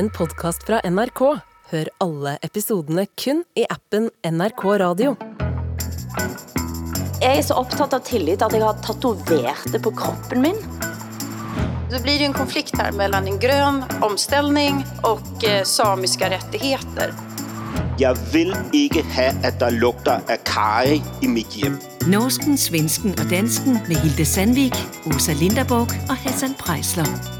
en podkast fra NRK. Hør alle episodene kun i appen NRK Radio. Jeg er så opptatt av tillit at jeg har tatovert det på kroppen min. Det blir det en konflikt her mellom en grønn omstilling og samiske rettigheter. Jeg vil ikke ha at der lukter av kari i mitt hjem. Norsken, svensken og dansken med Hilde Sandvik, Åsa Linderborg og Hassan Preisler.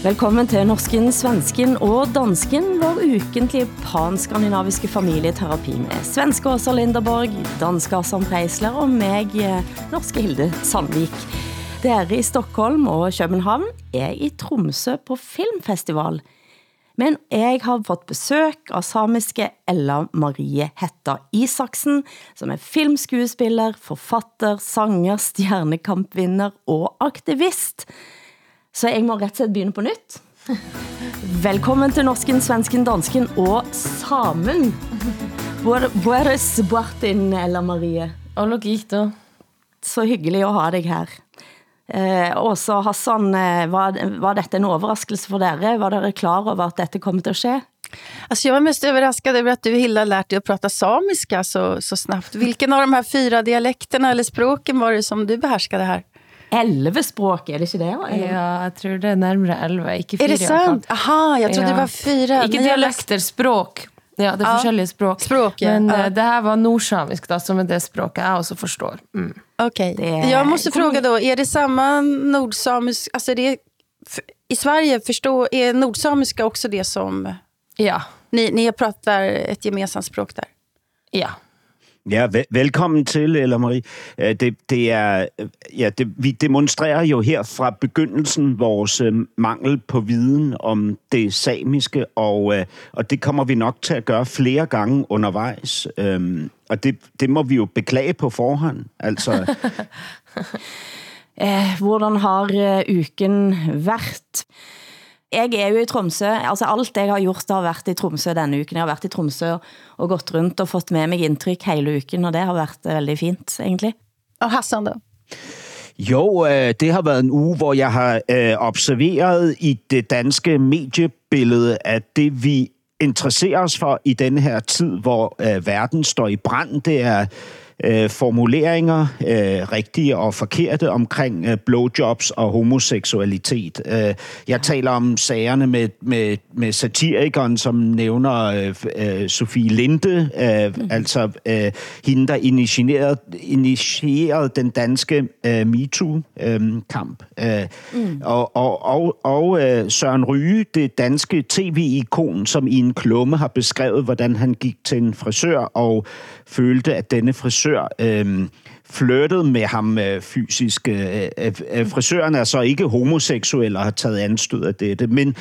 Velkommen til norsken, svensken og dansken, vår ukentlige panskandinaviske familieterapi med svenske Åsa Linderborg, danske Assam Preisler og meg, norske Hilde Sandvik. Dere i Stockholm og København er i Tromsø på filmfestival. Men jeg har fått besøk av samiske Ella Marie Hetta Isaksen, som er filmskuespiller, forfatter, sanger, stjernekampvinner og aktivist. Så jeg må rett og slett begynne på nytt. Velkommen til norsken, svensken, dansken og samen. Hvor hvor er Sbartin, Ella Marie? Hallo, Gito. Så hyggelig å ha deg her. Eh, Åsa og Hassan, eh, var, var dette en overraskelse for dere? Var dere klar over at dette kommer til å skje? Alltså jag var mest överraskad över att du Hilda lärt dig att prata samiska så, så snabbt. Vilken av de här fyra dialekterna eller språken var det som du behärskade här? Elleve språk, er det ikke det? Eller? Ja, jeg tror det er nærmere 11, ikke fire. Er det sant? Aha, jeg trodde Ja. det var fyra. Ikke dialekter, språk. Ja, det er Ja. forskjellige språk. Språk, ja. Men eh, det her var nordsamisk, da, som er det språket jeg også forstår. Mm. Okej. Det- Jag måste fråga då, är det samma nordsamisk, alltså det, i Sverige förstå, är nordsamiska också det som, Ja. ni, ni pratar ett gemensamt språk där? Ja. Ja, vel- velkommen til, Ella Marie. Øh, Det, det er, øh, ja, det, vi demonstrerer jo her fra begyndelsen vores øh, mangel på viden om det samiske, og, og det kommer vi nok til at gøre flere gange undervejs. Og det, det må vi jo beklage på forhånd. Altså, hvordan har uken vært? Jeg er jo i Tromsø, altså alt jeg har gjort har vært i Tromsø denne uken. Jeg har vært i Tromsø og gått rundt og fått med meg inntrykk hele uken, og det har vært eh, veldig fint, egentlig. Og Hassan da? Jo, øh, det har vært en uge, hvor jeg har observert observeret i det danske mediebillede, at det vi interesserer oss for i denne her tid, hvor verden står i brand, det er øh, formuleringer, øh, rigtige og forkerte, omkring øh, blowjobs og homoseksualitet. Øh, jeg taler om sagerne med, med, med satirikeren, som nævner øh, øh, Sofie Linde, øh, altså øh, hende, der initierede, initierede den danske øh, MeToo-kamp. Øh, mm. Og, og, og, og øh, Søren Ryge, det danske tv-ikon, som i en klumme har beskrevet, hvordan han gik til en frisør og følte, at denne frisør øh, flørtet med ham øh, fysisk. Øh, øh, øh, frisøren er så ikke homoseksuel og har taget anstød af dette, men,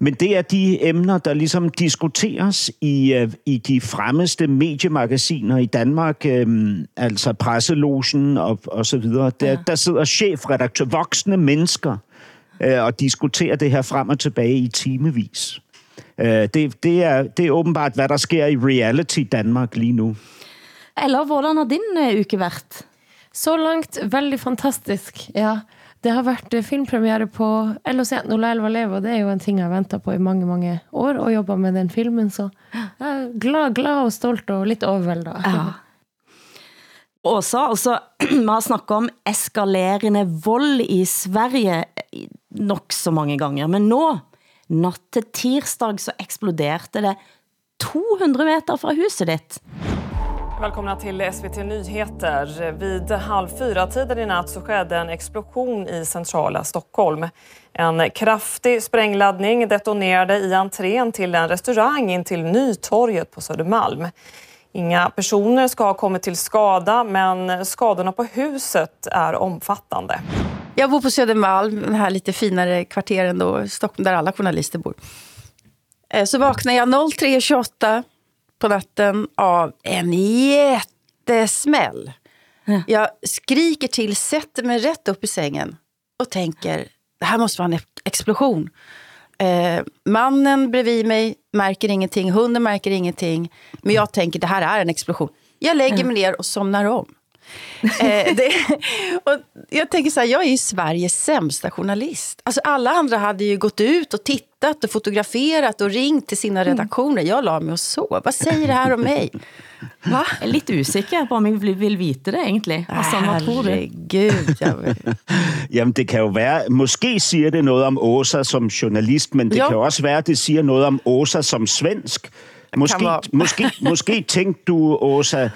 men det er de emner, der ligesom diskuteres i, øh, i de fremmeste mediemagasiner i Danmark, altså Presselogen og, og så videre. Der, ja. der sidder chefredaktør, voksne mennesker, og diskuterer det her frem og tilbage i timevis. Det, det, er, det er åbenbart, hvad der sker i reality Danmark lige nu. Eller hvordan har din eh, uke vært? Så langt veldig fantastisk. Ja. Det har vært eh, filmpremiere på LOC Nola Elva Leve, og det er jo en ting jeg har ventet på i mange, mange år, og jobba med den filmen, så jeg er glad, glad og stolt og litt overveldet. Ja. Åsa, altså, vi har snakket om eskalerende vold i Sverige nokså nok så mange ganger, men nå, natt til tirsdag, så eksploderte det 200 meter fra huset ditt. Välkomna till SVT Nyheter. Vid halv fyra-tiden i natt så skedde en explosion i centrala Stockholm. En kraftig sprängladdning detonerade i entrén till en restaurang in till Nytorget på Södermalm. Inga personer ska ha kommit till skada, men skadorna på huset är omfattande. Jag bor på Södermalm, den här lite finare kvarteren då, Stockholm, där alla journalister bor. Eh, Så vaknar jag 03.28 på natten av en jättesmäll. Jag skriker till, sätter mig rätt upp i sängen och tänker, det här måste vara en explosion. Eh, mannen bredvid mig märker ingenting, hunden märker ingenting. Men jag tänker, det här är en explosion. Jag lägger mig ner och somnar om. Eh, det, och jag tänker så här, jag är ju Sveriges sämsta journalist. Alltså alla andra hade ju gått ut och tittat och fotograferat och ringt till sina redaktioner. Jag la mig och sov. Vad säger det här om mig? Va? Jeg er litt usikker på, om jeg vil- vite det egentlig. Altså, hvad tror du? Herregud. Jag, Jamen, det kan jo være, måske sier det noe om Åsa som journalist, men det Jo. kan jo også være, det sier noe om Åsa som svensk. Måske, måske, du, Åsa,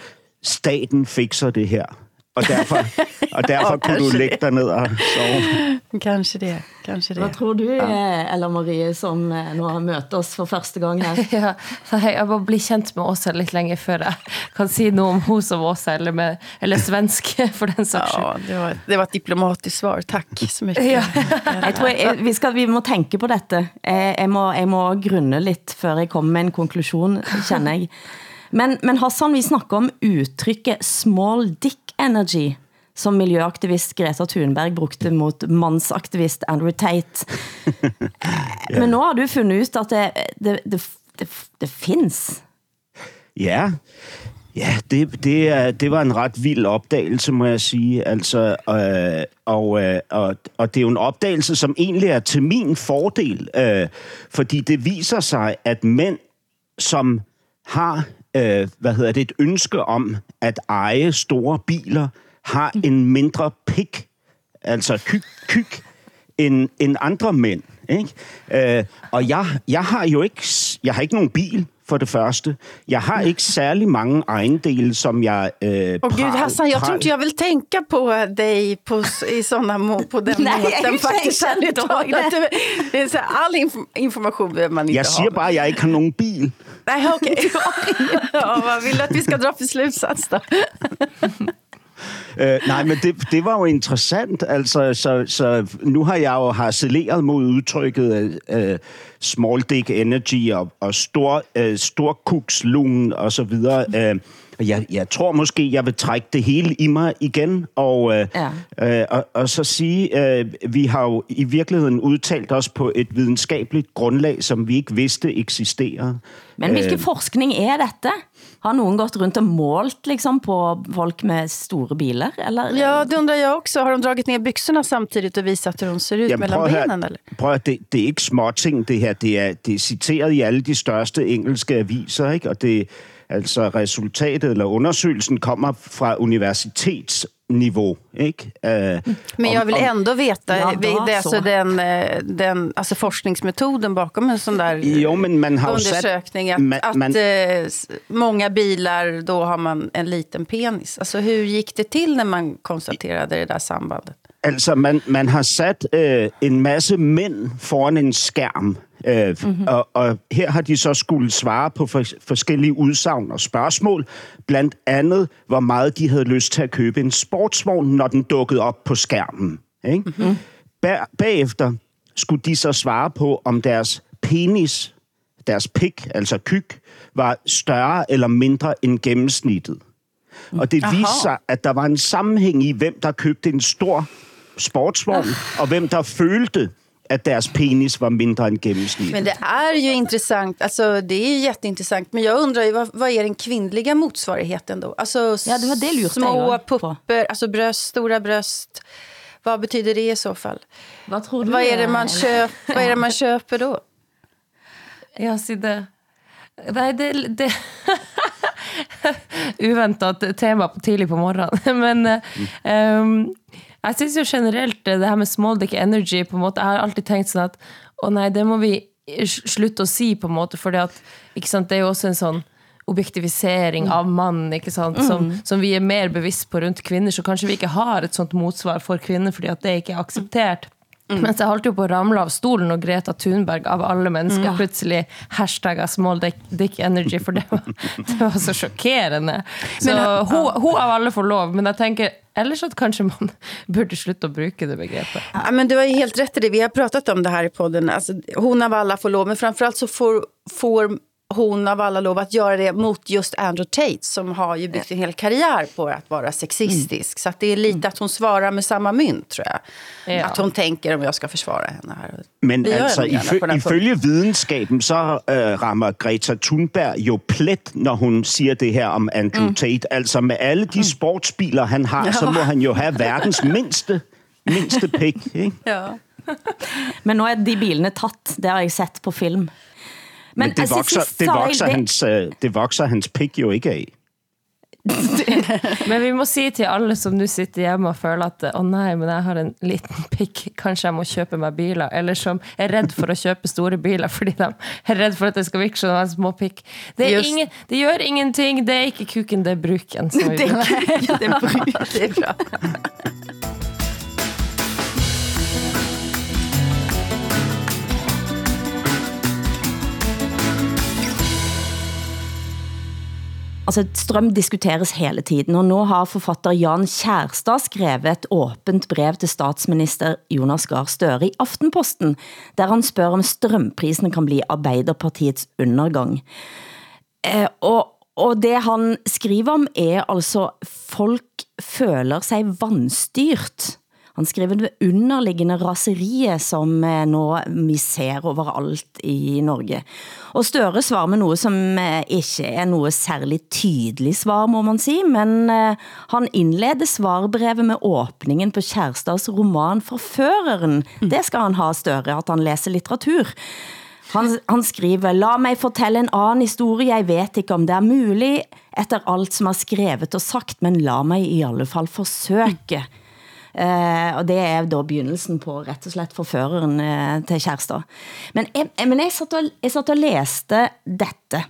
staten fikser det her. Og derfor, og derfor kunne du legge deg ned og sove. Kanskje det. kanskje det. Hva tror du, eh, Ella Marie, som eh, nå har møtt oss for første gang her? Ja, jeg må bli kjent med Åse litt lenger før jeg kan si noe om hun som Åsa, eller, med, eller svensk, for den saks skyld. Ja, det var, det var ett diplomatiskt svar. Takk så mye. Ja. Jeg tror jeg, vi, skal, vi må tenke på dette. Jeg, jeg, må, jeg må grunne litt før jeg kommer med en konklusjon, kjenner jeg. Men, men Hassan, vi snakker om udtrykket small dick energy, som miljøaktivist Greta Thunberg brugte mot mannsaktivist Andrew Tate. Men nå har du fundet ut at det, det, det, det, det findes. Ja, ja det, det, det var en ret vild opdagelse, må jeg sige. Altså, øh, og, øh, og, og det er jo en opdagelse, som egentlig er til min fordel, øh, fordi det viser sig, at mænd, som har øh, hvad hedder det, et ønske om at eje store biler, har en mindre pik, altså kyk, kyk end, end andre mænd. Ikke? Øh, og jeg, jeg har jo ikke, jeg har ikke nogen bil, for det første. Jeg har ikke særlig mange ejendele, som jeg... Øh, Åh gud Hassan, jeg tror ikke jeg vil tænke på dig på, i sånne må, på den Nej, måten är så här, all inf information vil man ikke Jeg siger bare, at jeg ikke har nogen bil. Nej, ok. ja, Hva vil du at vi skal dra för slutsats då? Øh, nej, men det, det var jo interessant. Altså, så, så nå har jeg jo harceleret mot uttrykket uh, small dick energy og, og stor, uh, storkukslungen og så videre. Øh, jeg, jeg tror måske, jeg vil trække det hele i mig igen, og, øh, Ja. øh, og, og så sige, øh, vi har jo i virkeligheden udtalt os på et videnskabeligt grundlag, som vi ikke vidste eksisterer. Men hvilken forskning er dette? Har nogen gått rundt og målt liksom, på folk med store biler? Eller? Ja, det undrer jeg også. Har de dragit ned byxorna samtidig og vist, at de ser ut mellan benene? at? Eller? Prøv at, det, det er ikke småting, det her. Det er, det er citeret i alle de største engelske aviser, ikke? Og det, altså resultatet eller undersøgelsen kommer fra universitetsniveau, ikke? Uh, Men jag vill ändå veta, Ja, det er så. alltså den, eh, den alltså forskningsmetoden bakom en sån där Jo, men man har undersökning. Att, man- att man- eh, s- många bilar, då har man en liten penis. Alltså hur gick det till när man konstaterade det där sambandet? Altså, man, man har satt øh, en masse menn foran en skærm, øh, mm-hmm. og, og her har de så skulle svare på for, forskellige udsagn og spørgsmål. Blandt andet, hvor meget de havde lyst til at købe en sportsvogn, når den dukkede op på skærmen. Ikke? Mm-hmm. Bag, bagefter skulle de så svare på, om deres penis, deres pik, altså kyk, var større eller mindre end gennemsnittet. Og det viste sig, at der var en sammenhæng i, hvem der købte en stor sportsvogn, og hvem der følte, at deres penis var mindre end gennemsnittet. Men det är ju intressant, alltså det är jätteintressant. Men jag undrar ju, vad, vad är den kvinnliga motsvarigheten då? Alltså Ja, det var det lurt små jag på. pupper, alltså bröst, stora bröst. Vad betyder det i så fall? Hva tror du? Vad är det man, kjøper? köp, vad är det man köper då? Ja, si det. Nei, det, det Uventet tema på tidlig på morgenen. Men um, jeg syns jo generelt det her med small dick energy på en måte, Jeg har alltid tenkt sånn at å nei, det må vi slutte å si, på en måte, for det er jo også en sånn objektivisering av mannen, ikke sant? Som, som vi er mer bevisst på rundt kvinner, så kanskje vi ikke har et sånt motsvar for kvinner, fordi at det ikke er akseptert. Mens jeg holdt jo på å ramle av stolen og Greta Thunberg av alle mennesker plutselig hashtagga small dick, dick energy, for det var, det var så sjokkerende. Så hun, hun av alle får lov, men jeg tenker ellers at kanskje man burde slutte å bruke det begrepet. Ja, men du har helt rett i det. Vi har pratet om det her i podden. Alltså, hon av alla får lov, men framförallt så får, får hon av alla lov att göra det mot just Andrew Tate som har ju byggt en hel karriär på att vara sexistisk. Så att det är lite att hon svarar med samma mynt, tror jag. Ja. Att hon tänker om jag ska försvara henne här. Men Det ifø- ifølge videnskaben, så äh, rammer Greta Thunberg jo plätt når hun säger det her om Andrew mm. Tate. Altså med alle de sportsbiler, han har, ja. så må han jo ha verdens minsta, minsta pick. Ja. Men nå er de bilene tatt, det har jeg sett på film. Men, det, altså, vokser, det, sa jeg vokser hans, øh, det vokser hans pikk jo ikke av. Men vi må si til alle som nå sitter hjemme og føler at å nei, men jeg har en liten pikk, kanskje jeg må kjøpe meg biler, eller som er redd for å kjøpe store biler fordi de er redd for at det skal virke som en små pikk. Det, er ingen, det gjør ingenting, det er ikke kuken, det er bruken. Som Det, er kuken, Det er bra. Altså, strøm diskuteres hele tiden, og nå har forfatter Jan Kjærstad skrevet et åbent brev til statsminister Jonas Gahr Støre i Aftenposten, der han spør om strømprisene kan bli Arbeiderpartiets undergang. Eh, og, og det han skriver om er altså, folk føler sig vanstyrt. Han skriver det underliggende raseriet, som eh, nå vi ser overalt i Norge. Og Støre svarer med noget, som eh, ikke er noget særlig tydelig svar, må man si, men eh, han indleder svarbrevet med åbningen på Kjærstads roman Forføreren. Det skal han ha Støre, at han læser litteratur. Han, han skriver, la mig fortælle en anden historie, jeg vet ikke om det er mulig, etter alt som er skrevet og sagt, men la mig i alle fall forsøke. Og det er da begynnelsen på rett og slett forføreren eh, til kjæresten. Men, jeg- men jeg, satt og, jeg satt og leste dette,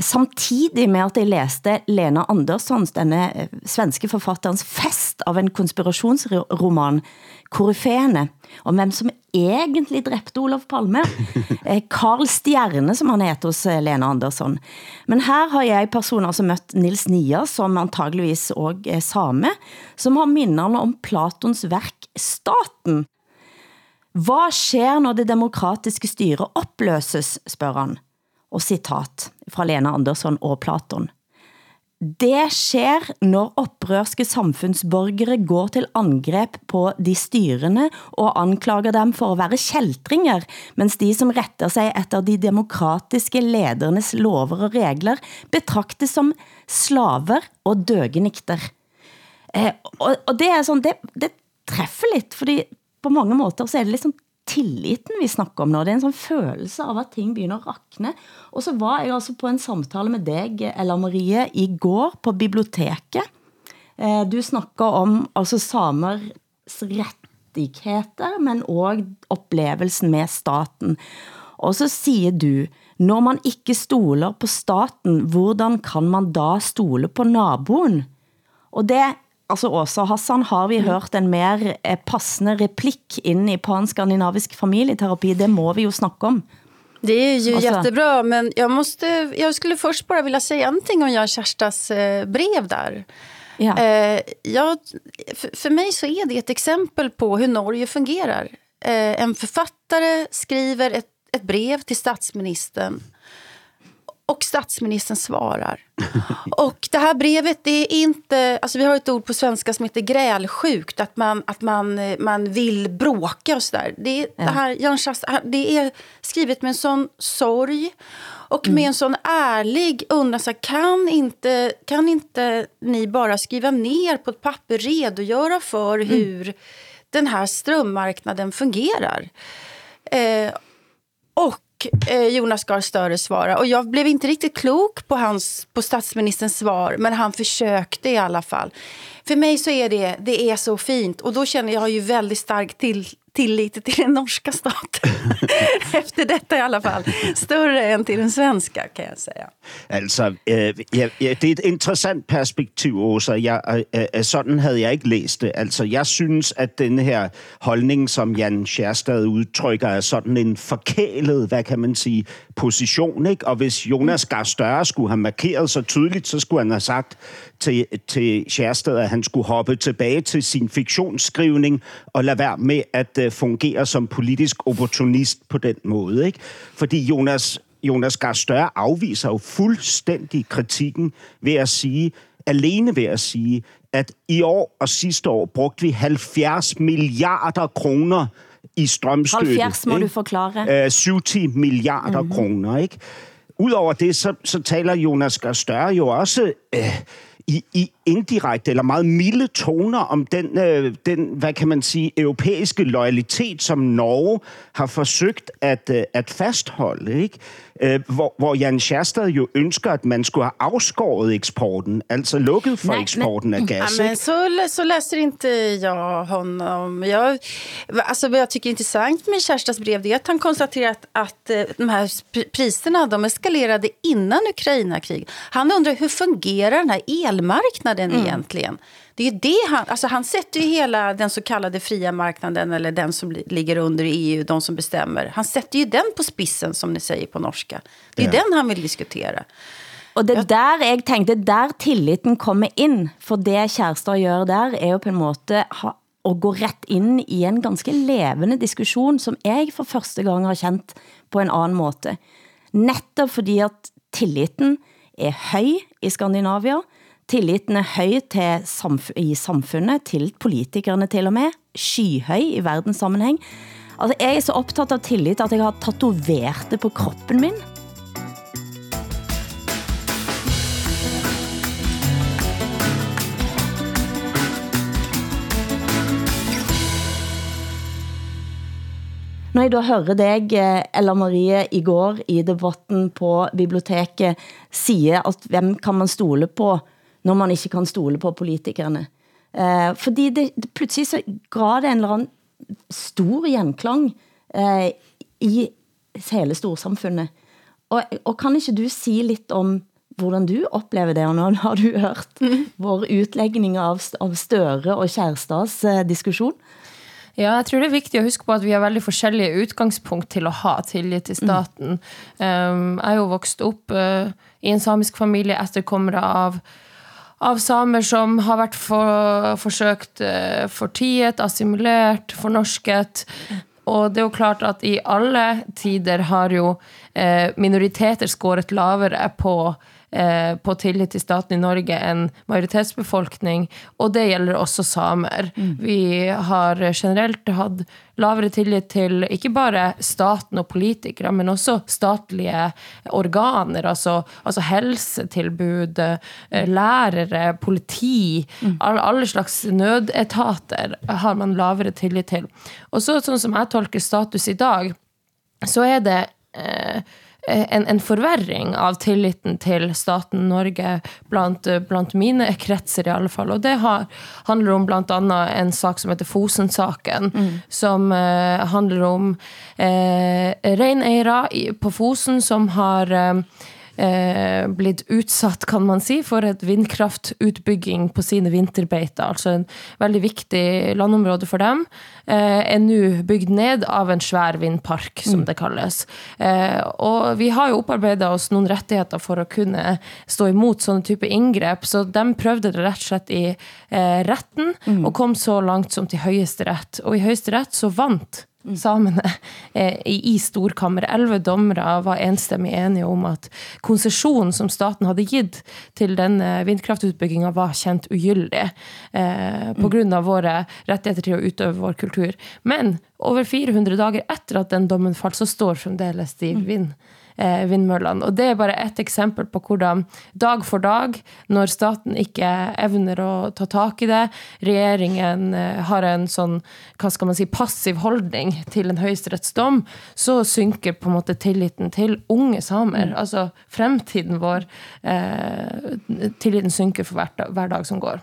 samtidig med at jeg leste Lena Anderssons, denne eh, svenske forfatterens fest av en konspirasjonsroman, Korifene, om hvem som egentlig drepte Olof Palme. Carl Karl Stjerne, som han heter hos eh, Lena Andersson. Men her har jeg personer som møtt Nils Nia, som antageligvis også er same, som har minnerne om Platons verk Staten. Hva skjer når det demokratiske styret oppløses, spør han. Og sitat fra Lena Andersson og Platon. Det skjer når opprørske samfunnsborgere går til angrep på de styrende og anklager dem for å være kjeltringer, mens de som retter seg etter de demokratiske ledernes lover og regler betraktes som slaver og døgenikter. Eh, og, og det er sånn, det, det treffer litt, fordi på mange måter så er det liksom tilliten vi snakker om nå. Det er en sånn følelse av at ting begynner å rakne. Og så var jeg altså på en samtale med deg, Ella Marie, i går på biblioteket. Eh, Du snakka om altså samers rettigheter, men også opplevelsen med staten. Og så sier du, når man ikke stoler på staten, hvordan kan man da stole på naboen? Og det, altså Åsa Hassan, har vi hørt en mer eh, passende replikk inn i panskandinavisk familieterapi, det må vi jo snakke om. Det är ju Alltså- jättebra, men jag, måste, jag skulle först bara vilja säga någonting om Jan Kerstas eh, brev där. Ja. Eh, jag, för, för mig så är det ett exempel på hur Norge fungerar. Eh, en författare skriver ett, ett brev till statsministern och statsministern svarar. Och det här brevet, det är inte... Alltså vi har ett ord på svenska som heter grälsjukt, att man, att man, man vill bråka och sådär. Det, ja. det, här, Jan Schast, det är skrivet med en sån sorg och med en sån ärlig undran. Så kan, inte, kan inte ni bara skriva ner på ett papper, redogöra för hur den här strömmarknaden fungerar? Eh, och Jonas Gahr Støre svarar. Och jag blev inte riktigt klok på, hans, på statsministerns svar, men han försökte i alla fall. För mig så är det, det är så fint. Och då känner jag ju väldigt stark till, tillit till den norska staten. Efter detta i alla fall. Större än till den svenska kan jag säga. Altså, øh, ja, ja, det er et interessant perspektiv, Åsa. Jeg, øh, øh, sådan havde jeg ikke læst det. Altså, jeg synes, at den her holdning, som Jan Scherstad udtrykker, er sådan en forkælet, hvad kan man sige, position, ikke? Og hvis Jonas Gahr Støre skulle have markeret så tydeligt, så skulle han have sagt til, til Scherstad, at han skulle hoppe tilbage til sin fiktionsskrivning og lade være med at øh, fungere som politisk opportunist på den måten. ikke? Fordi Jonas Jonas Gahr Støre avviser jo fullstendig kritikken ved å si alene ved at si at i år og siste år brukte vi 70 milliarder kroner i strømstøtte. 70 må ikke? du forklare. Øh, 70 milliarder mm-hmm. kroner, ikke? Udover det, så, så taler Jonas Gahr Støre jo også øh, i, i indirekte eller meget milde toner om den, øh, den, hvad kan man sige, europæiske lojalitet, som Norge har forsøgt at, øh, at fastholde, ikke? Øh, hvor, hvor Jan Scherstad jo ønsker, at man skulle ha avskåret eksporten, altså lukket for men- eksporten av gas. Ja, men så, så leser ikke jeg honom. Jeg, altså, jeg jag tycker är intressant med Kjerstads brev det är att han konstaterar at att eh, de här sp- priserna de eskalerade innan Ukraina-krig. Han undrar hur fungerar den här elmarknaden egentligen? Det är det han, alltså han sätter ju hela den så kallade fria marknaden eller den som ligger under EU, de som bestämmer. Han sätter ju den på spissen som ni säger på norska. Det är Ja. den han vill diskutera. Og det er der jeg tenkte, der tilliten kommer inn. For det Kjærstad gjør der, er jo på en måte å gå rett inn i en ganske levende diskussion, som jeg for første gang har kjent på en annen måte. Nettopp fordi at tilliten er høy i Skandinavia, tilliten er høy samf i samfunnet, til politikerne til og med, skyhøy i verdenssammenheng. Altså, jeg er så opptatt av tillit, at jeg har tatovert det på kroppen min. Når jeg da hører deg, eh, Ella Marie, i går i debatten på biblioteket, sier at hvem kan man stole på, når man ikke kan stole på politikerne. Eh, fordi det, det pludselig så ga det en eller annen stor gjenklang eh, i hele storsamfunnet. Og, og kan ikke du si litt om hvordan du opplever det, og nå har du hørt vår utlegning av, av Støre og Kjærstads eh, diskusjon. Ja, jeg tror det er viktig å huske på at vi har veldig forskjellige utgangspunkt til å ha tillit til staten. Um, jeg er jo vokst opp uh, i en samisk familie etterkommere av, av samer som har vært for, forsøkt uh, fortiet, assimilert, fornorsket. Og det er jo klart at i alle tider har jo uh, minoriteter skåret lavere på eh, på tillit til staten i Norge enn majoritetsbefolkning, og det gjelder også samer. Vi har generelt hatt lavere tillit til ikke bare staten og politikere, men også statlige organer, altså, altså helsetilbud, eh, lærere, politi, alle, alle slags nødetater har man lavere tillit til. Og så, sånn som jeg tolker status i dag, så er det eh, en, en forverring av tilliten til staten Norge blant, blant mine kretser i alle fall. Og det har, handler om annet en sak som heter Fosen-saken, som eh, handler om eh, reineiere på Fosen som har eh, eh, blitt utsatt, kan man si, for et vindkraftutbygging på sine vinterbeiter. Altså en veldig viktig landområde for dem. Eh, er nå bygd ned av en svær vindpark, som det kalles. Eh, og vi har jo opparbeidet oss noen rettigheter for å kunne stå imot sånne type inngrep, så de prøvde det rett og slett i eh, retten, og kom så langt som til høyesterett. Og i høyesterett så vant samene eh, i, storkammeret. storkammer. Elleve dommere var enstemmig enige om at konsesjonen som staten hadde gitt til denne vindkraftutbygginga var kjent ugyldig eh, på grunn av våre rettigheter til å utøve vår kultur. Men over 400 dager etter at den dommen falt, så står fremdeles de vind eh, vindmøllene. Og det er bare ett eksempel på hvordan dag for dag, når staten ikke evner å ta tak i det, regjeringen eh, har en sånn, hva skal man si, passiv holdning til en høyesterettsdom, så synker på en måte tilliten til unge samer. Altså fremtiden vår, eh, tilliten synker for hver dag som går.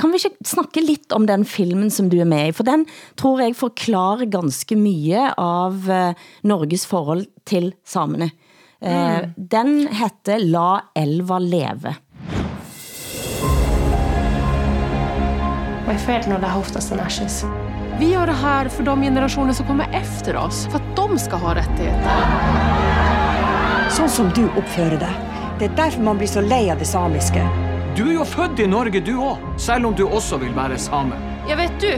Kan vi ikke snakke litt om den filmen, som du er med i? For den tror jeg forklarer ganske mye av eh, Norges forhold til samene. Mm. Den heter La elva leve. Fel när det har oftast en ashes? Vi gjør det her for de generationer som kommer efter oss. for at de skal ha rettigheter. Sånn som du oppfører deg. Det er derfor man blir så lei av det samiske. Du er jo født i Norge, du òg, selv om du også vil være same. Ja, vet du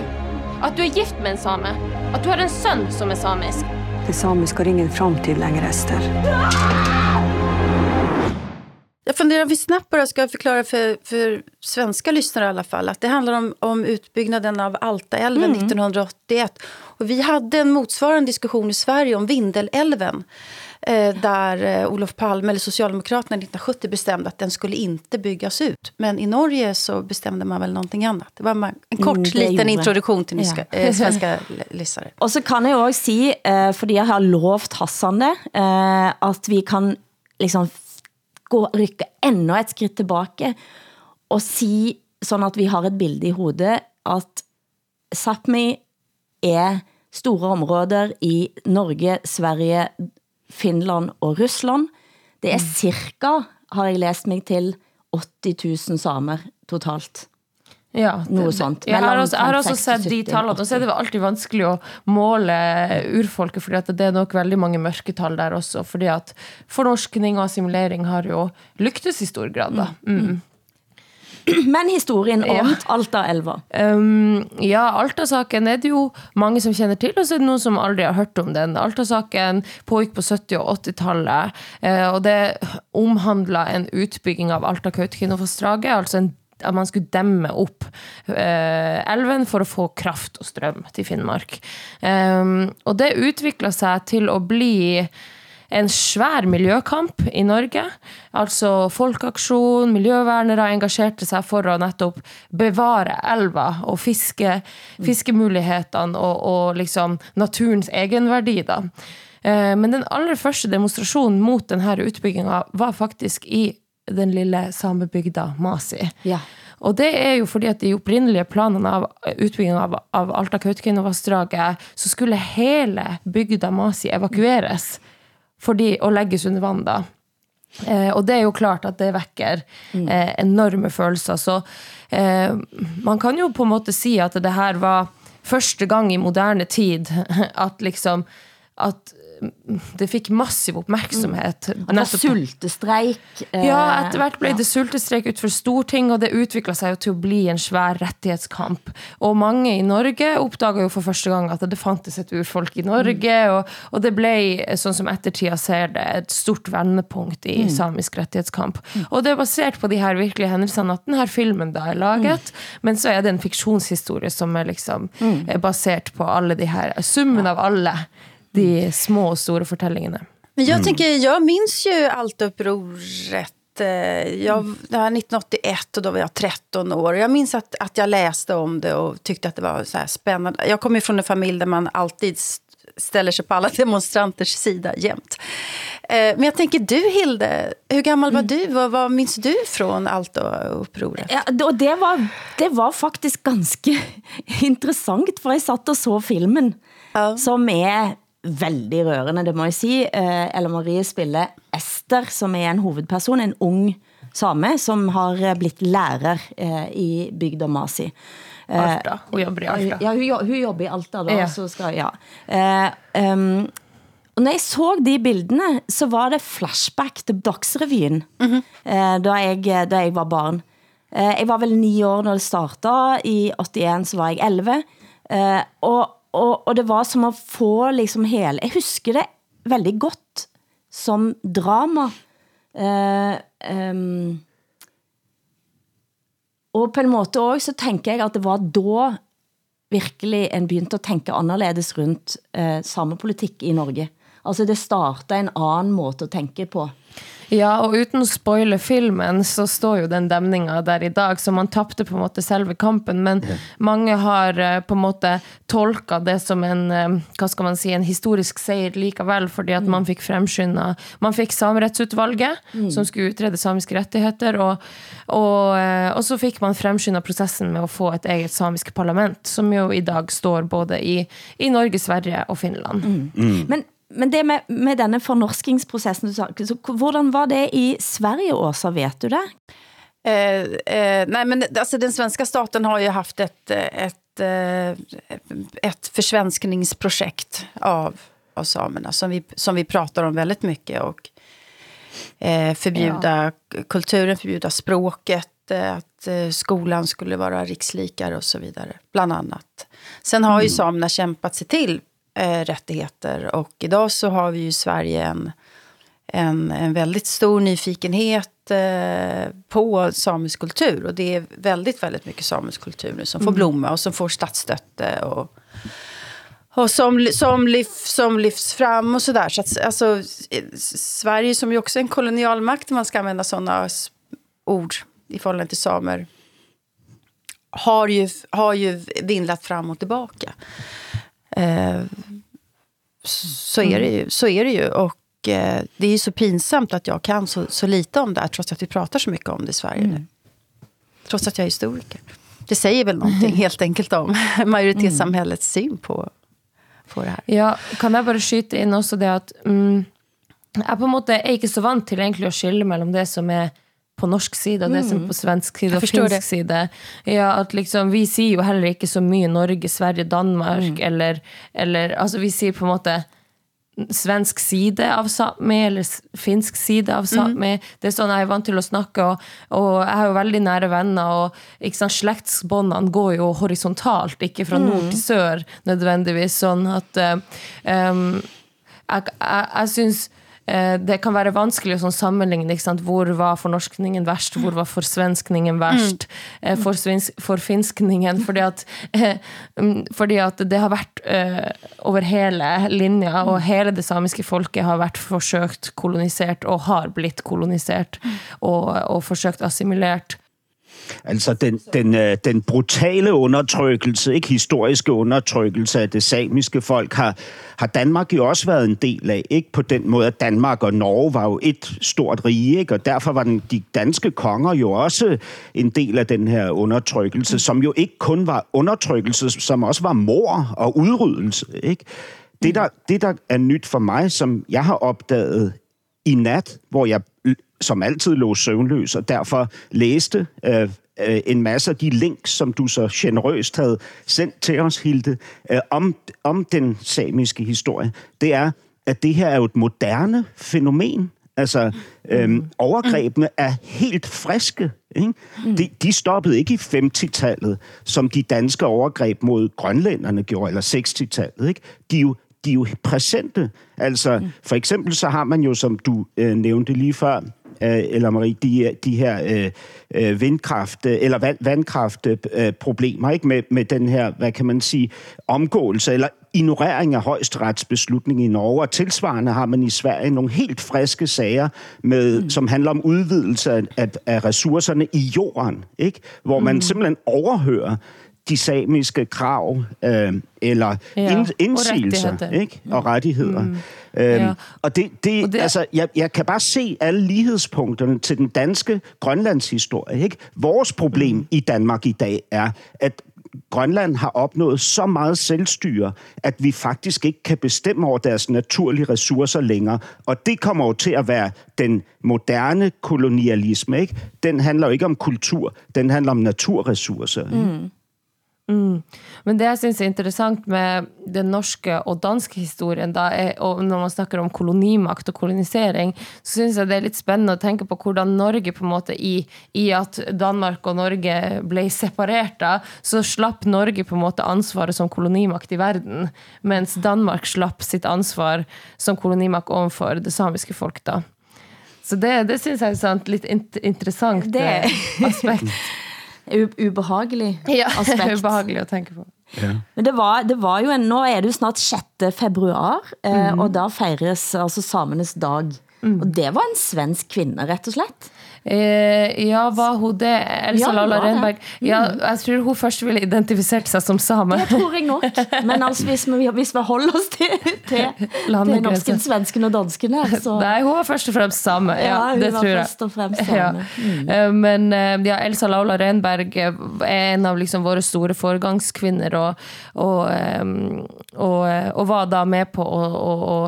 at du er gift med en same. At du har en sønn som er samisk. det samiske har ingen framtid lenger, Ester. Jag funderar, vi snabbt bara ska förklara för, för svenska lyssnare i alla fall, att det handlar om, om utbyggnaden av Altaälven 1981. Och vi hade en motsvarande diskussion i Sverige om Vindelälven. Eh, där eh, Olof Palme, eller Socialdemokraterna 1970 bestämde att den skulle inte byggas ut. Men i Norge så bestämde man väl någonting annat. Det var en kort Mm, liten gjorde. introduktion till nyska, Ja. eh, svenska lyssnare. Og så kan jeg også si, eh, fordi jeg har lovt Hassan det, eh, at vi kan liksom gå, rykke enda et skritt tilbake og si, sånn at vi har et bilde i hodet, at Sápmi er store områder i Norge, Sverige, Finland og Russland. Det er cirka, har jeg lest meg til, 80 000 samer totalt. Ja, Noe det- sånt. Jeg har også, jeg har også 56, sett de tallene, og så er det alltid vanskelig å måle urfolket, fordi det er nok veldig mange mørketall der også, fordi at fornorskning og assimilering har jo lyktes i stor grad da. Mm. Men historien om Ja. Alta-elva. Um, ja, Alta-saken er det jo mange som kjenner til, og så er det noen som aldri har hørt om den. Alta-saken pågikk på 70- og 80-tallet, eh, og det omhandla en utbygging av Alta-Kautokeino-vassdraget, altså en at man skulle demme opp eh, elven for å få kraft og strøm til Finnmark. Um, og det utvikla seg til å bli en svær miljøkamp i Norge. Altså folkeaksjon, miljøvernere engasjerte seg for å nettopp bevare elva og fiske, fiskemulighetene og, og liksom naturens egenverdi. Da. Eh, Men den aller første demonstrasjonen mot denne utbygginga var faktisk i den lille samebygda Masi. Ja. Og det er jo fordi at de opprinnelige planene av utbygging av, av Alta-Kautokeino-vassdraget, så skulle hele bygda Masi evakueres fordi, å legges under vann da. Eh, og det er jo klart at det vekker eh, enorme følelser. Så eh, man kan jo på en måte si at det her var første gang i moderne tid at liksom at det fikk massiv oppmerksomhet. Det var sultestreik. eh, ja, etter hvert ble ja. det sultestreik utenfor Stortinget, og det utvikla seg jo til å bli en svær rettighetskamp. Og mange i Norge oppdaga jo for første gang at det fantes et urfolk i Norge, og, og det ble, sånn som ettertida ser det, et stort vendepunkt i Mm. samisk rettighetskamp. Og det er basert på de her virkelige hendelsene at denne filmen da er laget, men så er det en fiksjonshistorie som er liksom Mm. er basert på alle de her, summen av alle de små og store fortellingene. Men jag tänker, jag minns ju alt opprorrett. Jag, det här 1981 och då var jag 13 år. Jag minns att, att jag läste om det och tyckte att det var så här spännande. Jag kommer från en familj där man alltid st- ställer sig på alla demonstranters sida jämt. Eh, Men jag tänker, du Hilde, hur gammal var du? Hva vad minns du från Altaupproret? Ja, det- og det var, det var faktisk ganske interessant, for jeg satt og så filmen, som er veldig rørende, det må jeg si. Eh, Ella Marie spiller Ester, som er en hovedperson, en ung same, som har blitt lærer eh, i bygda Masi. Eh, Alta. Hun jobber i Alta. Ja, hun, hun jobber i Alta da, Ja. så skal, ja. Ehm, og når jeg så de bildene, så var det flashback til Dagsrevyen, eh, da, jeg, da jeg var barn. Jeg var vel ni år når det startet, i 81 så var jeg 11, eh, og, og, og det var som å få liksom hele, jeg husker det veldig godt som drama. Uh, um, og på en måte også, så tenker jeg at det var da virkelig en begynte å tenke annerledes rundt uh, samepolitikk i Norge. Altså det starta en annen måte å tenke på. Ja, og uten å spoile filmen, så står jo den demninga der i dag, så man tappte på en måte selve kampen, men mange har eh, på en måte tolka det som en, eh, hva skal man si, en historisk seier likevel, fordi at man fikk fremskynda, man fikk samerettsutvalget, som skulle utrede samiske rettigheter, og, og, eh, og så fikk man fremskynda prosessen med å få et eget samisk parlament, som jo i dag står både i, i Norge, Sverige og Finland. Men, men det med, med denne fornorskingsprosessen du sa, så hvordan var det i Sverige Åsa, vet du det? Eh, eh, nei, men altså, den svenska staten har jo haft et, et, et eh, försvenskningsprojekt av, av samerna som vi, som vi pratar om veldig mye. Og eh, förbjuda kulturen, förbjuda språket, at skolen eh, skolan skulle være rikslikare og så videre, Bland annat. Sen har ju samerna kämpat sig till eh, rättigheter. Och idag så har vi ju i Sverige en, en, en väldigt stor nyfikenhet eh, på samisk kultur. Och det är väldigt, väldigt mycket samisk kultur nu som får Mm. blomma och som får statsstøtte Och, och som, som, lyf, som lyfts fram och sådär. Så att, alltså, Sverige som ju också är en kolonialmakt, om man ska använda sådana ord i förhållande till samer, har ju, har ju vindlat fram och tillbaka. Eh, så, är det ju, så är det ju. Och eh, det är ju så pinsamt att jag kan så, så lite om det här, trots att vi pratar så mycket om det i Sverige nu. Trots att jag är historiker. Det säger väl någonting helt enkelt om majoritetssamhällets syn på, på det her. Ja, kan jeg bare skyte inn også det at mm, jeg på en måte er ikke så vant til egentlig å skille mellom det som er på norsk side og det som er på svensk side og finsk finsk side. Ja, at liksom, vi sier jo heller ikke så mye Norge, Sverige, Danmark, eller, eller altså vi sier på en måte svensk side av Sápmi, eller finsk side av Sápmi. Det er sånn jeg er vant til å snakke, og, og jeg har jo veldig nære venner, og ikke sant, slektsbåndene går jo horisontalt, ikke fra nord til sør nødvendigvis, sånn at um, jeg, jeg, jeg syns det kan være vanskelig å sånn sammenligne hvor var fornorskningen verst, hvor var forsvenskningen verst, for forsvins- forfinskningen, fordi at, eh, mm, fordi at det har vært eh, over hele linja, og hele det samiske folket har vært forsøkt kolonisert, og har blitt kolonisert, og, og forsøkt assimilert. Altså den, den, øh, den brutale undertrykkelse, ikke historiske undertrykkelse af det samiske folk, har, har Danmark jo også været en del af. Ikke på den måde, at Danmark og Norge var jo et stort rige, ikke? og derfor var den, de danske konger jo også en del af den her undertrykkelse, som jo ikke kun var undertrykkelse, som også var mor og udryddelse. Ikke? Det, der, det, der er nyt for mig, som jeg har opdaget i nat, hvor jeg som altid lå søvnløs, og derfor læste øh, øh, en masse af de links, som du så generøst havde sendt til os, Hilde, øh, om, om den samiske historie, det er, at det her er jo et moderne fænomen. Altså, øhm, overgrebene er helt friske. Ikke? De, de stoppede ikke i 50-tallet, som de danske overgreb mod grønlænderne gjorde, eller 60-tallet. Ikke? De er jo de er jo præsente. Altså, for eksempel så har man jo, som du øh, nævnte lige før, eller Marie, de, de her øh, øh, vindkraft, øh, eller vand, vandkraftproblemer, øh, ikke? Med, med den her, hva kan man si, omgåelse, eller ignorering av høyesterettsbeslutning i Norge, og tilsvarende har man i Sverige noen helt friske sager, med, mm. som handler om utvidelse av, av ressursene i jorden, ikke? hvor man simpelthen overhører de samiske krav øh, eller Ja, og indsigelser ikke? og rettigheter. Mm. Øhm, Ja. Og det, det, Og det er- altså, jeg, jeg kan bare se alle lighedspunkterne til den danske Grønlandshistorie. Ikke? Vores problem mm. i Danmark i dag er, at Grønland har opnået så meget selvstyre, at vi faktisk ikke kan bestemme over deres naturlige ressourcer længere. Og det kommer jo til at være den moderne kolonialisme. Ikke? Den handler jo ikke om kultur, den handler om naturressourcer. Ikke? Men det jeg syns er interessant med den norske og danske historien, er, og når man snakker om kolonimakt og kolonisering, så syns jeg det er litt spennende å tenke på hvordan Norge på en måte i, i at Danmark og Norge ble separert, da, så slapp Norge på en måte ansvaret som kolonimakt i verden, mens Danmark slapp sitt ansvar som kolonimakt overfor det samiske folk. da. Så det, det syns jeg er et litt interessant Det- eh, aspekt. U ubehagelig Ja, aspekt. ubehagelig å tenke på. Men det var, det var jo en, nå er det jo snart 6. februar, eh, Mhm. og da feires altså samenes dag. Mm. Og det var en svensk kvinne, rett og slett. Eh, ja, var hun det? Elsa Ja, Lala var Mm. Ja, jeg tror hun først ville identifisert seg som same. Det tror jeg nok. Men altså, hvis vi, hvis vi holder oss til, til, til norsken, svensken og dansken her, så... Nei, hun var først og fremst same. Ja, Ja, hun det var tror jeg. først og fremst same. Ja. Mm. Men eh, ja, Elsa Laula Renberg eh, er en av liksom våre store foregangskvinner, og, og, eh, og, eh, og var da med på å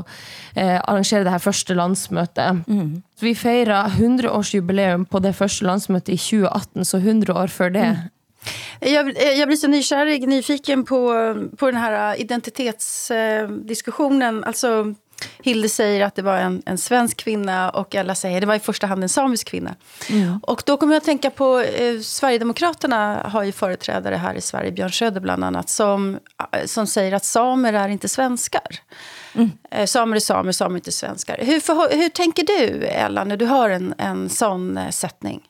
eh, arrangere det her første landsmøtet. Mm. Vi feira 100-årsjubileum på det første landsmøtet i 2018, så 100 år før det. Mm. Jeg, jeg blir så nysgjerrig, nyfiken på, på den här identitetsdiskussionen. Alltså, Hilde säger att det var en, en svensk kvinna och Ella säger det var i första hand en samisk kvinna. Och då kommer jag att tänka på eh, Sverigedemokraterna har ju företrädare här i Sverige, Björn Söder bland annat, som, eh, som säger att samer är inte svenskar. Eh, samer är samer, samer är inte svenskar. Hur, för, hur tänker du, Ella, när du hör en, en sån eh, sättning?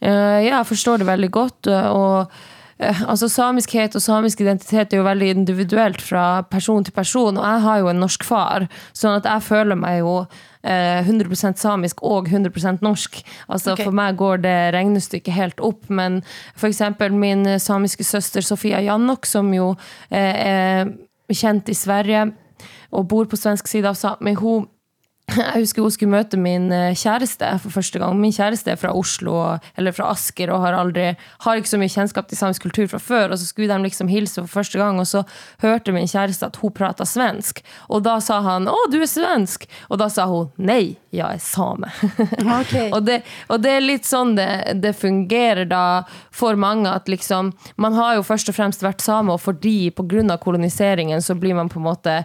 Eh, Jeg forstår det veldig godt. eh, og altså Samiskhet og samisk identitet er jo veldig individuelt fra person til person. Og jeg har jo en norsk far, sånn at jeg føler meg jo eh, 100% samisk og 100% norsk. Altså okay. For meg går det regnestykket helt opp. Men f.eks. min eh, samiske søster Sofia Jannok, som jo eh, er kjent i Sverige og bor på svensk side av Sápmi, hun jeg husker hun skulle møte min eh, kjæreste for første gang. Min kjæreste er fra Oslo, eller fra Asker, og har, aldri, har ikke så mye kjennskap til samisk kultur fra før. Og så skulle de liksom hilse for første gang, og så hørte min kjæreste at hun prata svensk. Og da sa han 'Å, du er svensk'. Og da sa hun 'Nei, jeg er same'. og, det, og det er litt sånn det, det fungerer da for mange, at liksom Man har jo først og fremst vært same, og fordi pga. koloniseringen så blir man på en måte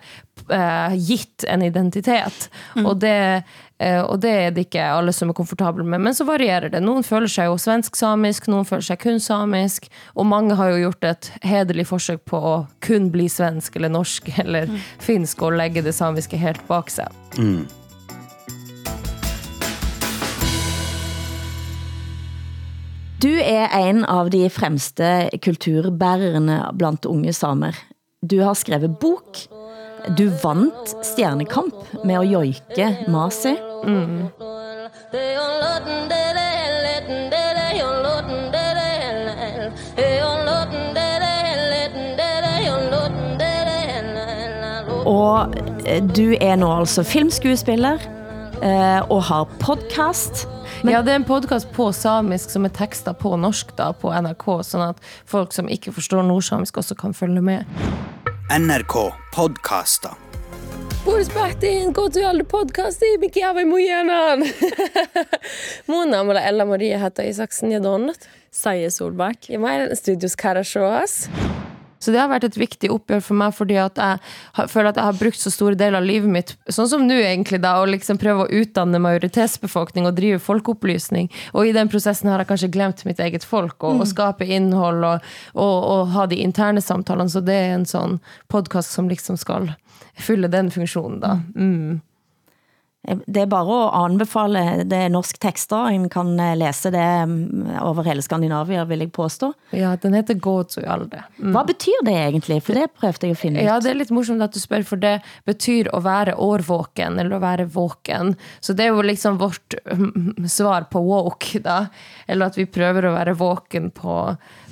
eh, gitt en identitet. Og, det, eh, og det er det ikke alle som er komfortable med. Men så varierer det. Noen føler seg jo svensk-samisk, noen føler seg kun samisk. Og mange har jo gjort et hederlig forsøk på å kun bli svensk eller norsk eller finsk og legge det samiske helt bak seg. Du er en av de fremste kulturbærerne blandt unge samer. Du har skrevet bok. Du vant stjernekamp med å joike Masi. Og eh, du er nå altså filmskuespiller eh, og har podcast. ja, det er en podkast på samisk som er teksta på norsk da, på NRK, sånn at folk som ikke forstår nordsamisk, også kan følge med. NRK podkaster. Boris Bertin, gå til alle podkaster, mikä jäävä mujenan. Mun naamalla Ella Marie heter Isaksen Jadonnet. Saie Solbakk. Ja, er studios Karasjoas. Så det har vært et viktig oppgjør for meg, fordi at jeg føler at jeg har brukt så store deler av livet mitt, sånn som nå egentlig, da, å liksom prøve å utdanne majoritetsbefolkning og drive folkeopplysning. Og i den prosessen har jeg kanskje glemt mitt eget folk, og, og skape innhold og, og, og ha de interne samtalene. Så det er en sånn podkast som liksom skal fylle den funksjonen, da. Mm. Det er bare å anbefale det er norsk tekster. En kan eh, lese det mm, over hele Skandinavia, vil jeg påstå. Ja, den heter Gåtsujalde. Mm. Hva betyr det egentlig? For det prøvde jeg å finne ut. Ja, det er litt morsomt at du spør, for det betyr å være årvåken, eller å være våken. Så det er jo liksom vårt mm, svar på woke, da. Eller at vi prøver å være våken på,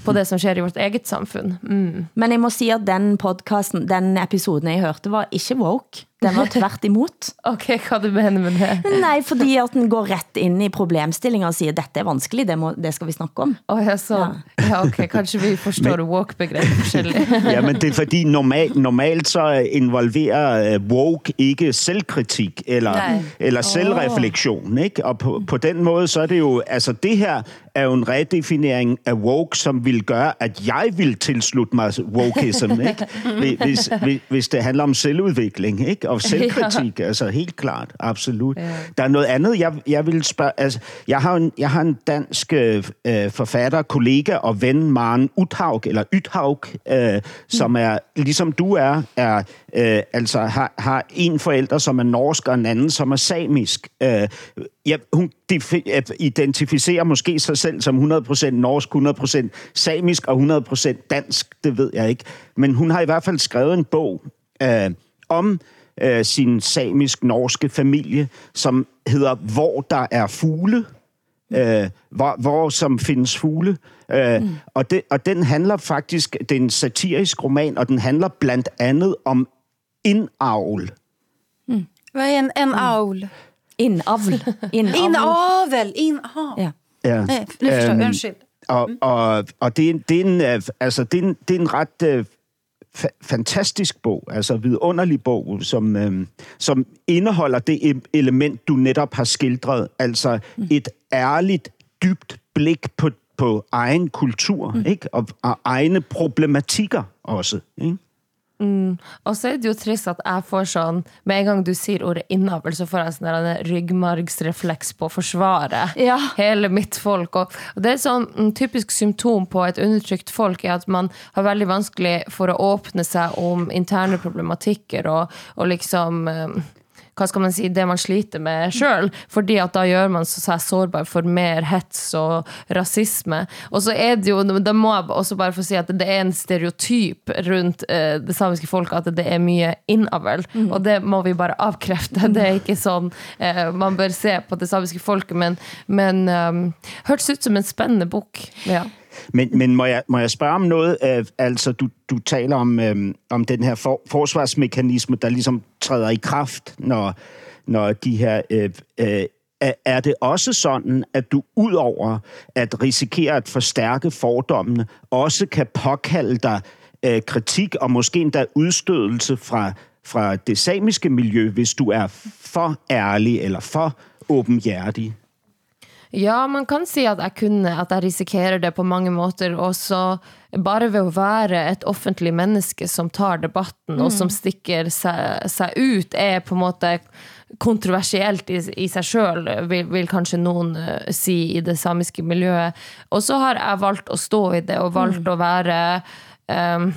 på det som skjer i vårt eget samfunn. Mm. Men jeg må si at den podcasten, den episoden jeg hørte, var ikke woke. Den var tvert imot. Ok, hva du mener med det? Nei, fordi at den går rett inn i problemstillinger og sier dette er vanskelig, det, må, det skal vi snakke om. Oh, ja, så, Ja, ok, kanskje vi forstår woke-begrepet forskjellig. Ja, men det er fordi normalt, normalt så involverer øh, woke ikke selvkritikk eller, eller selvrefleksjon. Ikke? Og på, på den måten så er det jo, altså det her er jo en redefinering af woke, som vil gøre, at jeg vil tilslutte mig wokeism, ikke? Hvis, hvis, det handler om selvudvikling ikke? og selvkritik, altså helt klart, absolut. Ja. Der er noget andet, jeg, jeg vil spørge, altså jeg har en, jeg har en dansk øh, forfatter, kollega og ven, Maren Uthaug, eller Uthaug, øh, som er, ligesom du er, er øh, altså har, har en forælder, som er norsk, og en anden, som er samisk. Øh, ja, hun identificerer måske sig selv som 100% norsk, 100% samisk og 100% dansk, det ved jeg ikke. Men hun har i hvert fald skrevet en bog øh, om øh, sin samisk-norske familie, som hedder Hvor der er fugle. Øh, hvor, hvor som findes fugle. Øh, mm. og, det, og den handler faktisk, det er en satirisk roman, og den handler blandt andet om indavl. Mm. Hvad er en, en aul? Inavl. Innavl! Innavl! Innavl. Ja. Ja. Nej, nu förstår jag. Øhm, Undskyld. Og, og, og det, er en- det, er en, altså, det, er en, det er en ret øh, fa- fantastisk bog, altså vidunderlig bog, som, øh, som indeholder det element, du netop har skildret, altså et ærligt, dybt blik på, på egen kultur, ikke? Og, og egne problematikker også. Ikke? Mm. Og så er det jo trist at jeg får sånn Med en gang du sier ordet innavl, så får jeg sånn ryggmargsrefleks på å forsvare Ja. hele mitt folk. Og, det er sånn mm, typisk symptom på et undertrykt folk er at man har veldig vanskelig for å åpne seg om interne problematikker og, og liksom eh, hva skal man si, det man sliter med sjøl. Fordi at da gjør man seg sårbar for mer hets og rasisme. Og så er det jo, da må jeg også bare få si at det er en stereotyp rundt eh, det samiske folket at det er mye innavl. Og det må vi bare avkrefte. Det er ikke sånn eh, man bør se på det samiske folket. Men, men um, hørtes ut som en spennende bok. Ja. Men, men må, jeg, må jeg spørge om noget? Øh, altså, du, du taler om, øh, om den her for, forsvarsmekanisme, der ligesom træder i kraft, når, når de her... Øh, øh, er- det også sådan, at du udover at risikere at forstærke fordommene, også kan påkalde dig øh, kritik og måske endda udstødelse fra, fra det samiske miljø, hvis du er for ærlig eller for åbenhjertig? Ja, man kan si at jeg kunne, at jeg risikerer det på mange måter. Og så bare ved å være et offentlig menneske som tar debatten, og som stikker seg, seg ut, er på en måte kontroversielt i, i seg sjøl, vil, vil kanskje noen eh, si i det samiske miljøet. Og så har jeg valgt å stå i det, og valgt å være um,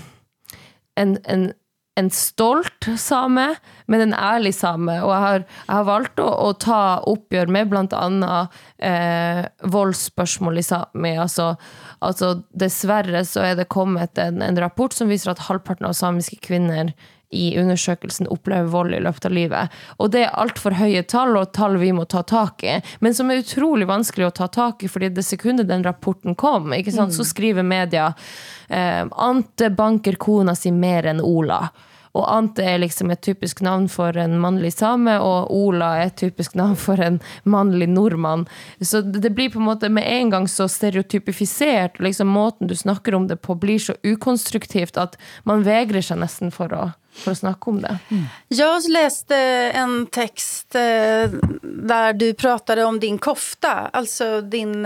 en, en, en stolt same, men en ærlig same. Og jeg har, jeg har valgt å, å ta oppgjør med bl.a. Eh, voldsspørsmål i Sápmi. Altså, altså, dessverre så er det kommet en, en rapport som viser at halvparten av samiske kvinner i undersøkelsen opplever vold i løpet av livet. Og det er altfor høye tall, og tall vi må ta tak i. Men som er utrolig vanskelig å ta tak i, fordi det sekundet den rapporten kom, så skriver media eh, Ante banker kona si mer enn Ola. Og Ante er liksom et typisk navn for en mannlig same, og Ola er et typisk navn for en mannlig nordmann. Så det blir på en måte med en gang så stereotypifisert, liksom måten du snakker om det på blir så ukonstruktivt at man vegrer seg nesten for å, for å snakke om det. Mm. Jeg leste en tekst der du pratet om din kofta, altså din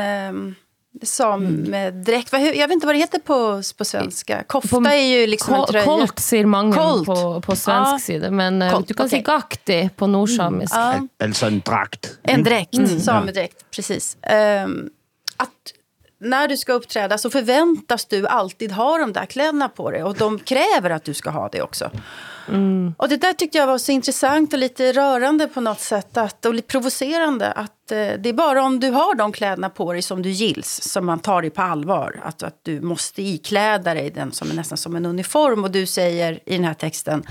samedräkt. Vad- hur- Jag vet inte vad det heter på, på svenska. Kofta På- är ju liksom en trøye tröja. Kolt sier mange Kolt. på, på svensk ah. side, men eh, Kolt, du kan si okej. gakti på nordsamisk. Ja. Al- Altså en drakt. En dräkt, Mm. samedräkt, precis. Um, att när du ska uppträda så förväntas du alltid ha de där kläderna på dig och de kräver att du ska ha det också. Mm. Och det där tyckte jag var så intressant och lite rörande på något sätt att, och lite provocerande att eh, det är bara om du har de kläderna på dig som du gills som man tar dig på allvar. Att, att du måste ikläda dig den som är nästan som en uniform och du säger i den här texten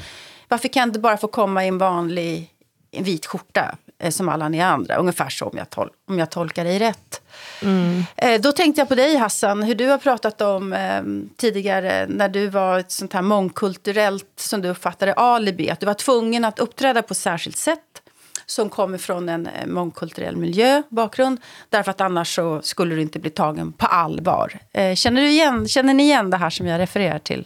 kan du bara få komma i en vanlig en vit skjorta som alla ni andra? Ungefär så om jag, tol om jag tolkar dig rätt. Eh, Då tänkte jag på dig Hassan, hur du har pratat om eh, tidigare när du var ett sånt här mångkulturellt, som du uppfattade alibi, att du var tvungen att uppträda på särskilt sätt som kommer från en eh, mångkulturell miljö, bakgrund, därför att annars så skulle du inte bli tagen på allvar. Eh, Känner, du igen, känner ni igen det här som jag refererar till?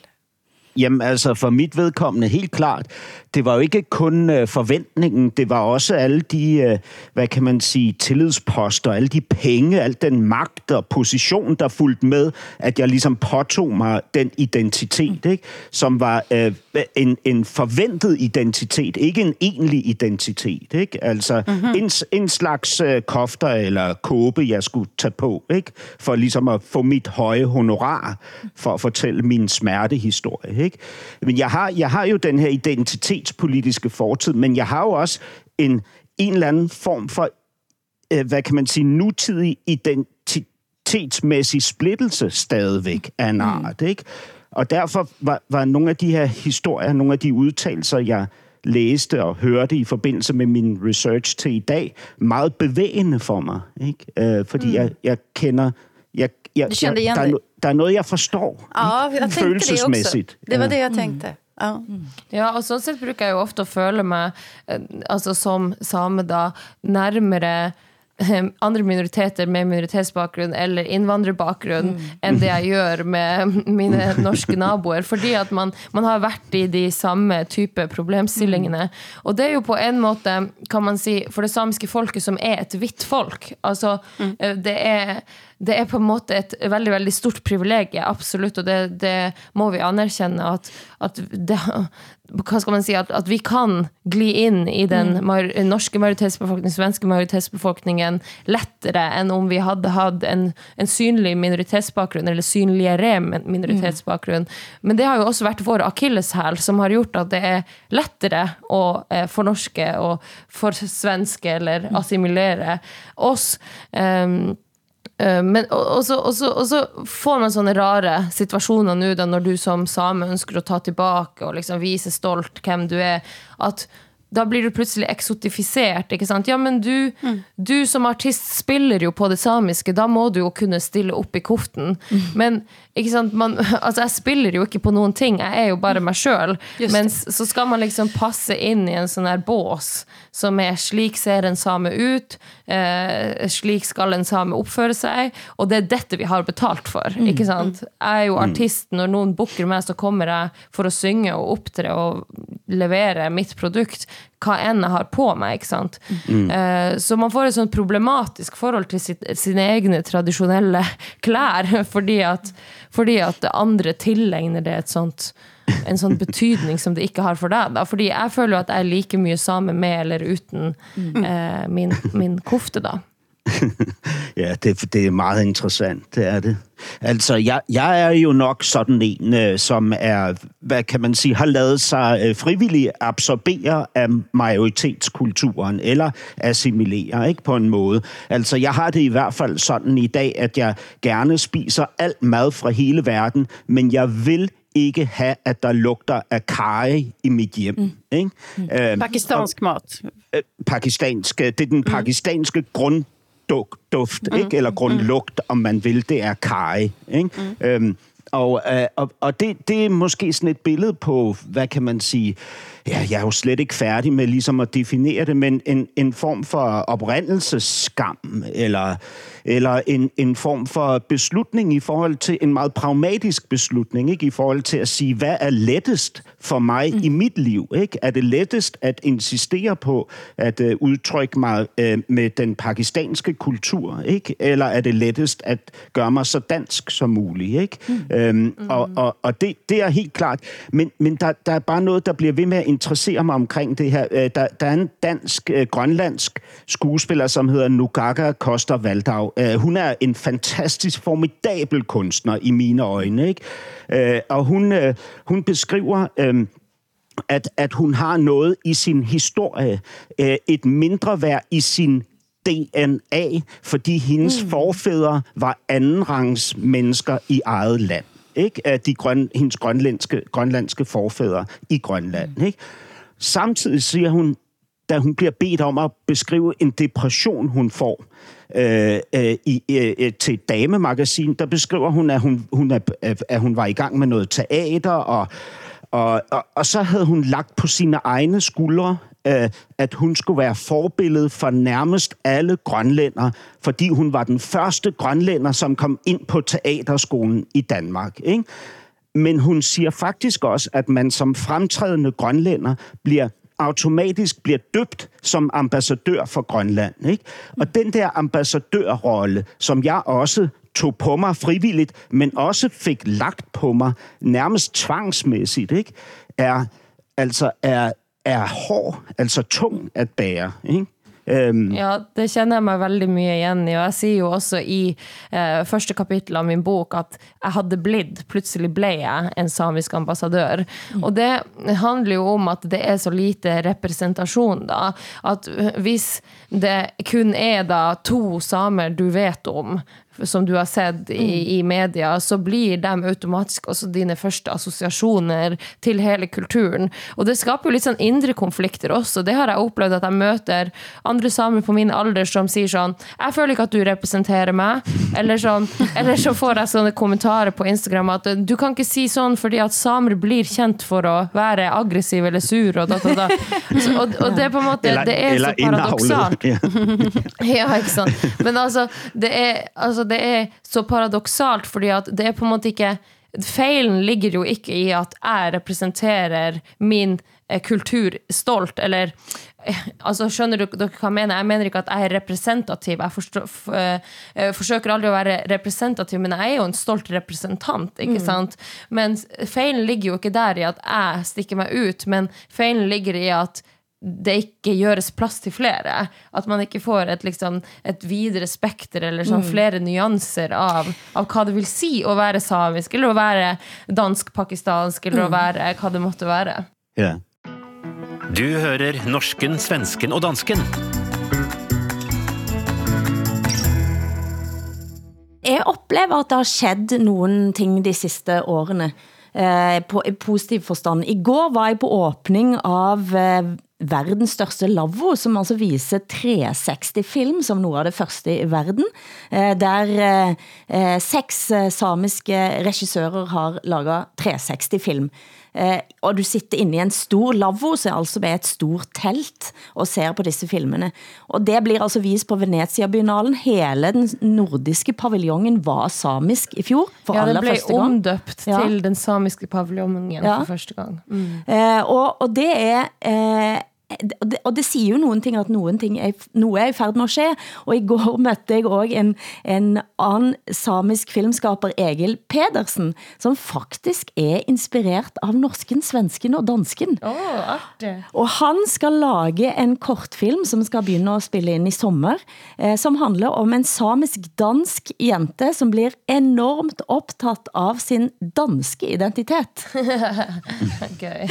Jamen altså, for mit vedkommende helt klart. Det var jo ikke kun øh, forventningen, det var også alle de, øh, hvad kan man sige, tillidsposter, alle de penge, al den magt og position, der fulgte med, at jeg ligesom påtog mig den identitet, ikke? som var øh, en, en forventet identitet, ikke en egentlig identitet. Ikke? Altså mm-hmm. en, en slags øh, kofter eller kåbe, jeg skulle tage på, ikke? for ligesom at få mit høje honorar for at fortælle min smertehistorie. Ikke? Men jeg har, jeg har jo den her identitetspolitiske fortid, men jeg har jo også en, en eller anden form for, øh, hvad kan man sige, nutidig identitetsmæssig splittelse stadigvæk af en art. Ikke? Og derfor var, var nogle af de her historier, nogle af de udtalelser, jeg læste og hørte i forbindelse med min research til i dag, meget bevægende for mig. Ikke? Øh, fordi mm. jeg, jeg kender... Jeg, Du kände igjen det? der, er noe no, der er noget, jeg forstår. Ja, jeg følelsesmessig. det också. Det var det jeg tenkte. Ja. Ja, og sånn sett bruker jeg jo ofte å føle meg, eh, altså som same da, nærmere eh, andre minoriteter med minoritetsbakgrunn eller innvandrerbakgrunn enn det jeg gjør med mine norske naboer. Fordi at man, man har vært i de samme type problemstillingene. Og det er jo på en måte, kan man si, for det samiske folket som er et hvitt folk. Altså, eh, det er det er på en måte et veldig veldig stort privilegium, absolutt, og det, det må vi anerkjenne. At, at det, hva skal man si, at, at vi kan gli inn i den mar norske majoritetsbefolkningen, svenske majoritetsbefolkningen lettere enn om vi hadde hatt en, en synlig minoritetsbakgrunn, eller synligere minoritetsbakgrunn. Men det har jo også vært vår akilleshæl, som har gjort at det er lettere å eh, fornorske og forsvenske eller assimilere oss. Um, men, og, og, så, og, så, og, så, får man sånne rare situasjoner nå da når du som same ønsker å ta tilbake og liksom vise stolt hvem du er. At da blir du plutselig eksotifisert. ikke sant? Ja, men du, mm. du, som artist spiller jo på det samiske, da må du jo kunne stille opp i koften. Mm. Men? Man, altså, jeg spiller jo ikke på noen ting, jeg er jo bare meg sjøl. Men så skal man liksom passe inn i en sånn her bås som er 'slik ser en same ut', eh, 'slik skal en same oppføre seg', og det er dette vi har betalt for. Mm. ikke sant? Jeg er jo mm. artist. Når noen booker meg, så kommer jeg for å synge og opptre og levere mitt produkt hva enn jeg har på meg. ikke sant? Mm. Uh, så man får et sånn problematisk forhold til sitt, sine egne tradisjonelle klær, fordi at, fordi at andre tilegner det et sånt en sånn betydning som det ikke har for deg. Da. Fordi jeg føler jo at jeg er like mye same med eller uten mm. uh, min, min kofte, da. ja, det, det er meget interessant, det er det. Altså, jeg, jeg er jo nok sådan en, øh, som er, hvad kan man sige, har lavet sig frivillig frivilligt absorbere af majoritetskulturen, eller assimilere, ikke på en måde. Altså, jeg har det i hvert fald sådan i dag, at jeg gerne spiser alt mad fra hele verden, men jeg vil ikke have, at der lugter af kari i mit hjem. Mm. Ikke? Mm. Øh, pakistansk mat. Øh, pakistansk, det er den mm. pakistanske mm. grund duft, mm. ikke? eller grundlugt, om man vil, det er kaj. Ikke? Mm. Øhm, og, øh, og, og det, det er måske sådan et billede på, hvad kan man sige, ja, jeg er jo slet ikke færdig med ligesom at definere det, men en, en form for oprindelsesskam, eller, eller en, en form for beslutning i forhold til en meget pragmatisk beslutning, ikke? i forhold til at sige, hvad er lettest for mig mm. i mit liv? Ikke? Er det lettest at insistere på at uh, udtrykke mig uh, med den pakistanske kultur, ikke? eller er det lettest at gøre mig så dansk som muligt? Ikke? Mm. Øhm, mm. Og, og, og det, det er helt klart, men, men der, der er bare noget, der bliver ved med at interessere mig omkring det her. Øh, der, der er en dansk-grønlandsk øh, skuespiller, som hedder Nugaga Koster Valdau. Øh, hun er en fantastisk, formidabel kunstner i mine øjne. Ikke? Og hun, hun beskriver... at, at hun har noget i sin historie, et mindre værd i sin DNA, fordi hendes mm. forfædre var andenrangs mennesker i eget land ikke? af de grøn, hendes grønlandske, grønlandske forfædre i Grønland. Mm. Ikke? Samtidig siger hun, da hun bliver bedt om at beskrive en depression, hun får øh, øh, i, øh, til Damemagasin, der beskriver hun, at hun, hun, er, at hun var i gang med noget teater, og, og, og, og så havde hun lagt på sine egne skuldre Øh, at hun skulle være forbillede for nærmest alle grønlænder, fordi hun var den første grønlænder, som kom ind på teaterskolen i Danmark. Ikke? Men hun siger faktisk også, at man som fremtrædende grønlænder bliver automatisk bliver døbt som ambassadør for Grønland. Ikke? Og den der ambassadørrolle, som jeg også tog på mig frivilligt, men også fik lagt på mig nærmest tvangsmæssigt, ikke? er altså er er hård, altså tung at bære. Ikke? Um, ja, det kjenner jeg meg veldig mye igjen i. Og jeg sier jo også i eh, første kapittel av min bok at jeg hadde blitt, plutselig ble jeg en samisk ambassadør. Mm. Og det handler jo om at det er så lite representasjon, da. At hvis det kun er da to samer du vet om, som du har sett i, i media, så blir de automatisk også dine første assosiasjoner til hele kulturen. Og det skaper jo litt sånn indre konflikter også. Det har jeg opplevd at jeg møter andre samer på min alder som sier sånn Jeg føler ikke at du representerer meg. Eller, sånn, eller så får jeg sånne kommentarer på Instagram at du kan ikke si sånn fordi at samer blir kjent for å være aggressiv eller sur og da, da, da. Så, og, og det er på en måte det er så paradoksalt. Ja. Ja, ikke sant. Men altså det, er, altså, det er så paradoksalt, fordi at det er på en måte ikke Feilen ligger jo ikke i at jeg representerer min eh, kultur stolt, eller eh, Altså, skjønner du dere hva jeg mener? Jeg mener ikke at jeg er representativ. Jeg forstår, eh, forsøker aldri å være representativ, men jeg er jo en stolt representant. ikke Mm. sant? Men feilen ligger jo ikke der i at jeg stikker meg ut, men feilen ligger i at det ikke gjøres plass til flere. At man ikke får et, liksom, et videre spekter eller sånn, Mm. flere nyanser av, av hva det vil si å være samisk, eller å være dansk-pakistansk, eller å Mm. være hva det måtte være. Yeah. Du hører norsken, svensken og dansken. Jeg opplever at det har skjedd noen ting de siste årene. Eh, på i positiv forstand. I går var jeg på åpning av eh, verdens største lavvo, som altså viser 360-film som noe av det første i verden. Eh, der eh, eh, seks samiske regissører har laget 360-film. Eh, og du sitter inne i en stor lavvo, er altså med et stort telt, og ser på disse filmene. Og det blir altså vist på Venezia-biennalen. Hele den nordiske paviljongen var samisk i fjor, for Ja, aller ble første gang. omdøpt Ja. til den samiske paviljongen Ja. for første gang. Mm. Eh, og, og det er eh, og det, og det sier jo noen ting at noen ting er, noe er i ferd med å skje. Og i går møtte jeg også en, en annen samisk filmskaper, Egil Pedersen, som faktisk er inspirert av norsken, svensken og dansken. Oh. Og han skal lage en kortfilm som skal begynne å spille inn i sommer, eh, som handler om en samisk-dansk jente som blir enormt opptatt av sin danske identitet. Gøy.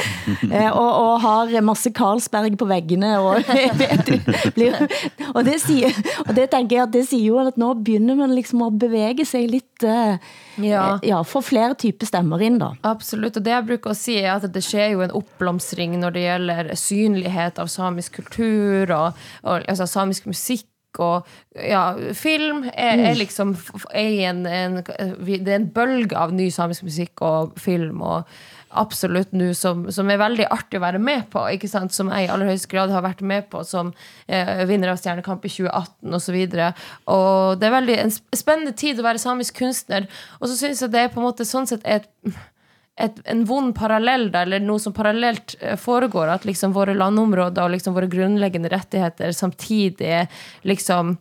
Eh, og, og har masse Carlsberg på veggene. Og, og, det sier, og det tenker jeg at det sier jo at nå begynner man liksom å bevege seg litt eh, Ja. eh, ja, Få flere typer stemmer inn, da. Absolutt. Og det jeg bruker å si, er at det skjer jo en oppblomstring når det gjelder synlighet av samisk kultur og, og altså, samisk musikk. Og ja, film er, er liksom er en, en, Det er en bølge av ny samisk musikk og film og absolutt nå som, som er veldig artig å være med på. ikke sant? Som jeg i aller høyeste grad har vært med på som eh, vinner av Stjernekamp i 2018 osv. Det er veldig en spennende tid å være samisk kunstner. Og så syns jeg det er på en måte sånn sett et et, en vond parallell der, eller noe som parallelt eh, foregår, at liksom våre landområder og liksom våre grunnleggende rettigheter samtidig liksom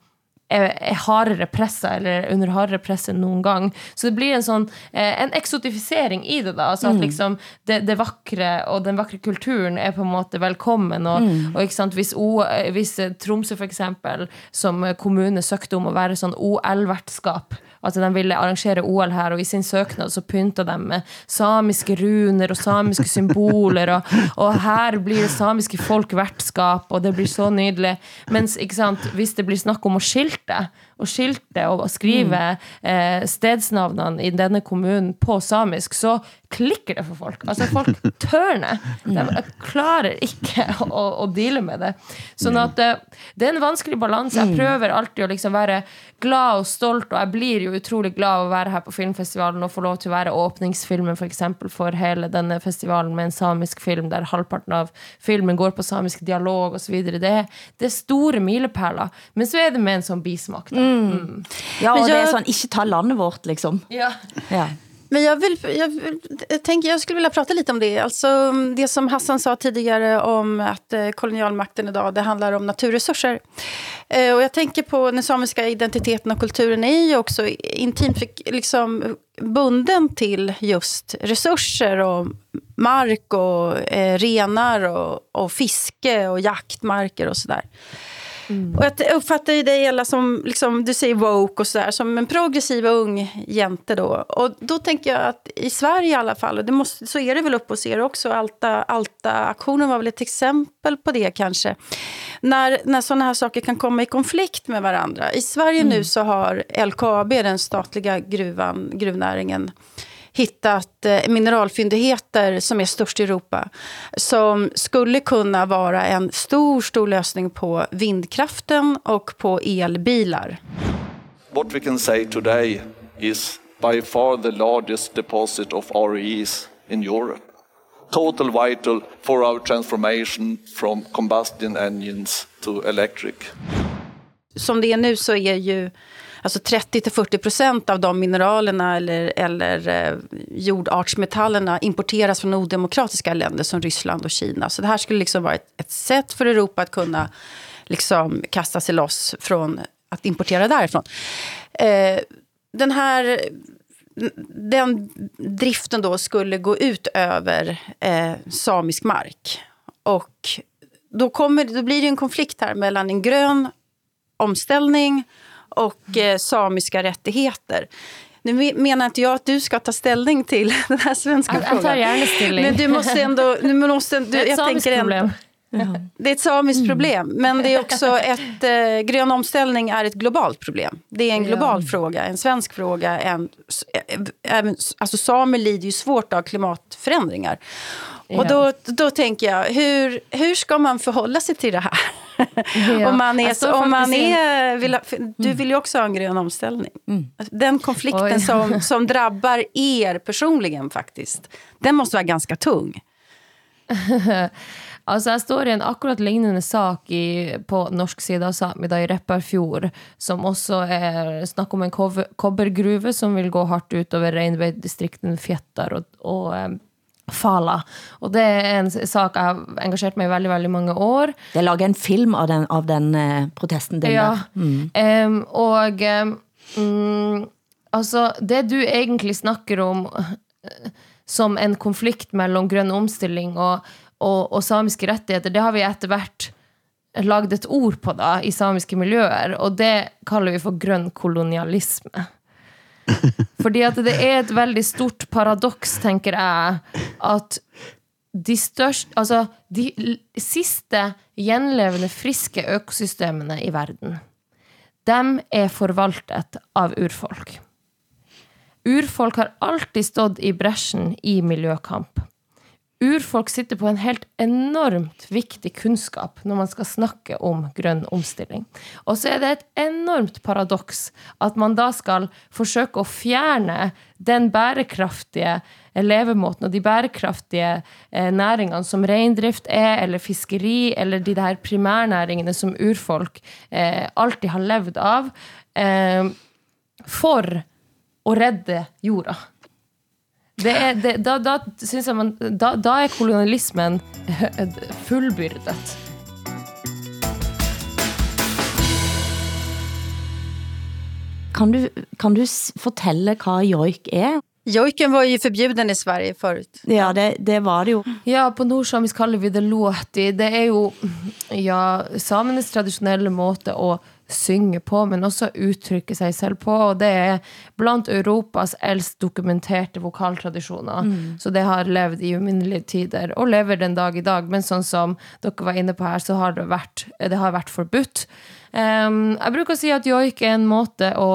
er, er hardere pressa, eller under hardere press enn noen gang. Så det blir en sånn eh, en eksotifisering i det, da. Altså at Mm. liksom det, det vakre og den vakre kulturen er på en måte velkommen. Og, Mm. og ikke sant, hvis, o, hvis Tromsø, for eksempel, som kommune søkte om å være sånn OL-vertskap at de ville arrangere OL her, og i sin søknad så pynta de med samiske runer og samiske symboler, og, og her blir det samiske folk vertskap, og det blir så nydelig. Mens sant, hvis det blir snakk om å skilte, og skilte og skrive eh, stedsnavnene i denne kommunen på samisk, så klikker det for folk. Altså folk tørner. De klarer ikke å, å deale med det. Sånn at eh, det er en vanskelig balanse. Jeg prøver alltid å liksom være glad og stolt, og jeg blir jo utrolig glad av å være her på filmfestivalen og få lov til å være åpningsfilmen for, eksempel, for hele denne festivalen med en samisk film der halvparten av filmen går på samisk dialog osv. Det, det er store milepæler. Men så er det med en sånn bismak. Da. Mm. Ja, og Men det er jag- sånn, ikke ta landet vårt, liksom. Ja. Ja. Men jag, vill, jag, vill- jag, tänker, jag skulle vilja prata lite om det. Alltså, det som Hassan sa tidigare om att kolonialmakten kolonialmakten idag, det handlar om naturresurser. Eh, och jag tänker på den samiska identiteten och kulturen är ju också intimt liksom, bunden till just resurser och mark och eh, renar och, och fiske och jaktmarker och sådär. Och jag uppfattar ju dig alla som, liksom, du säger woke och sådär, som en progressiv ung jente då. Och då tänker jag att i Sverige i alla fall, och det måste, så är det väl upp hos er också, Alta, Alta-aktionen var väl ett exempel på det kanske. När, när sådana här saker kan komma i konflikt med varandra. I Sverige nu så har LKAB, den statliga gruvan, gruvnäringen, hittat eh, mineralfyndigheter som är störst i Europa. Som skulle kunna vara en stor, stor lösning på vindkraften och på elbilar. What we can say today is by far the largest deposit of REEs in Europe. Total vital for our transformation from combustion engines to electric. Som det är nu så är ju alltså 30-40 procent av de mineralerna eller, eller eh, jordartsmetallerna importeras från odemokratiska länder som Ryssland och Kina. Så det här skulle liksom vara ett, ett sätt Europa att kunna liksom kasta sig loss från att importera därifrån. Eh, den här den driften då skulle gå ut över eh, samisk mark. Kommer, då blir det en konflikt här mellan en grön omställning och eh, samiska rättigheter. Nu menar inte jag att du ska ta ställning till den här svenska jag, frågan. Jag tar. Men du måste ändå... Du måste, du, det är ett jag samiskt tänker problem. Det är ett samiskt mm. problem, men det är också ett... Eh, grön omställning är ett globalt problem. Det är en global ja. fråga, en svensk fråga. En, även, alltså samer lider ju svårt av klimatförändringar. Ja. Och då, då tänker jag, hur, hur ska man förhålla sig till det här? Ja. om man är, om man är, vill, du vil vill ju också ha en grön omställning. Den konflikten som, som drabbar er personligen faktiskt, den måste vara ganska tung. Altså, jeg står i en akkurat lignende sak i, på norsk side av Sápmi, i Repparfjord, som også er snakk om en kobbergruve som vil gå hardt utover reinbeitedistriktene Fjettar og, og eh, Fala. Og det er en sak jeg har engasjert meg i veldig, veldig mange år. Det er laget en film av den, av den uh, protesten din Ja. der. Mm. Um, og mm, altså, det du egentlig snakker om uh, som en konflikt mellom grønn omstilling og, og, og samiske rettigheter, det har vi etter hvert lagd et ord på da, i samiske miljøer, og det kaller vi for grønn kolonialisme. Fordi at det er et veldig stort paradoks, tenker jeg, at de største Altså, de siste gjenlevende friske økosystemene i verden, dem er forvaltet av urfolk. Urfolk har alltid stått i bresjen i miljøkamp. Urfolk sitter på en helt enormt viktig kunnskap når man skal snakke om grønn omstilling. Og så er det et enormt paradoks at man da skal forsøke å fjerne den bærekraftige levemåten og de bærekraftige eh, næringene som reindrift er, eller fiskeri, eller de der primærnæringene som urfolk eh, alltid har levd av, eh, for å redde jorda. Det er, det, da, da, synes jeg man, da, da er kolonialismen fullbyrdet. Kan du, kan du fortelle hva joik er? Joiken var jo forbudt i Sverige før. Ja, det, det var det jo. Ja, på nordsamisk kaller vi det låti. Det er jo ja, samenes tradisjonelle måte å synge på, men også uttrykke seg selv på. Og det er blant Europas eldst dokumenterte vokaltradisjoner. Mm. Så det har levd i uminnelige tider, og lever den dag i dag. Men sånn som dere var inne på her, så har det vært, det har vært forbudt. Um, jeg bruker å si at joik er en måte å,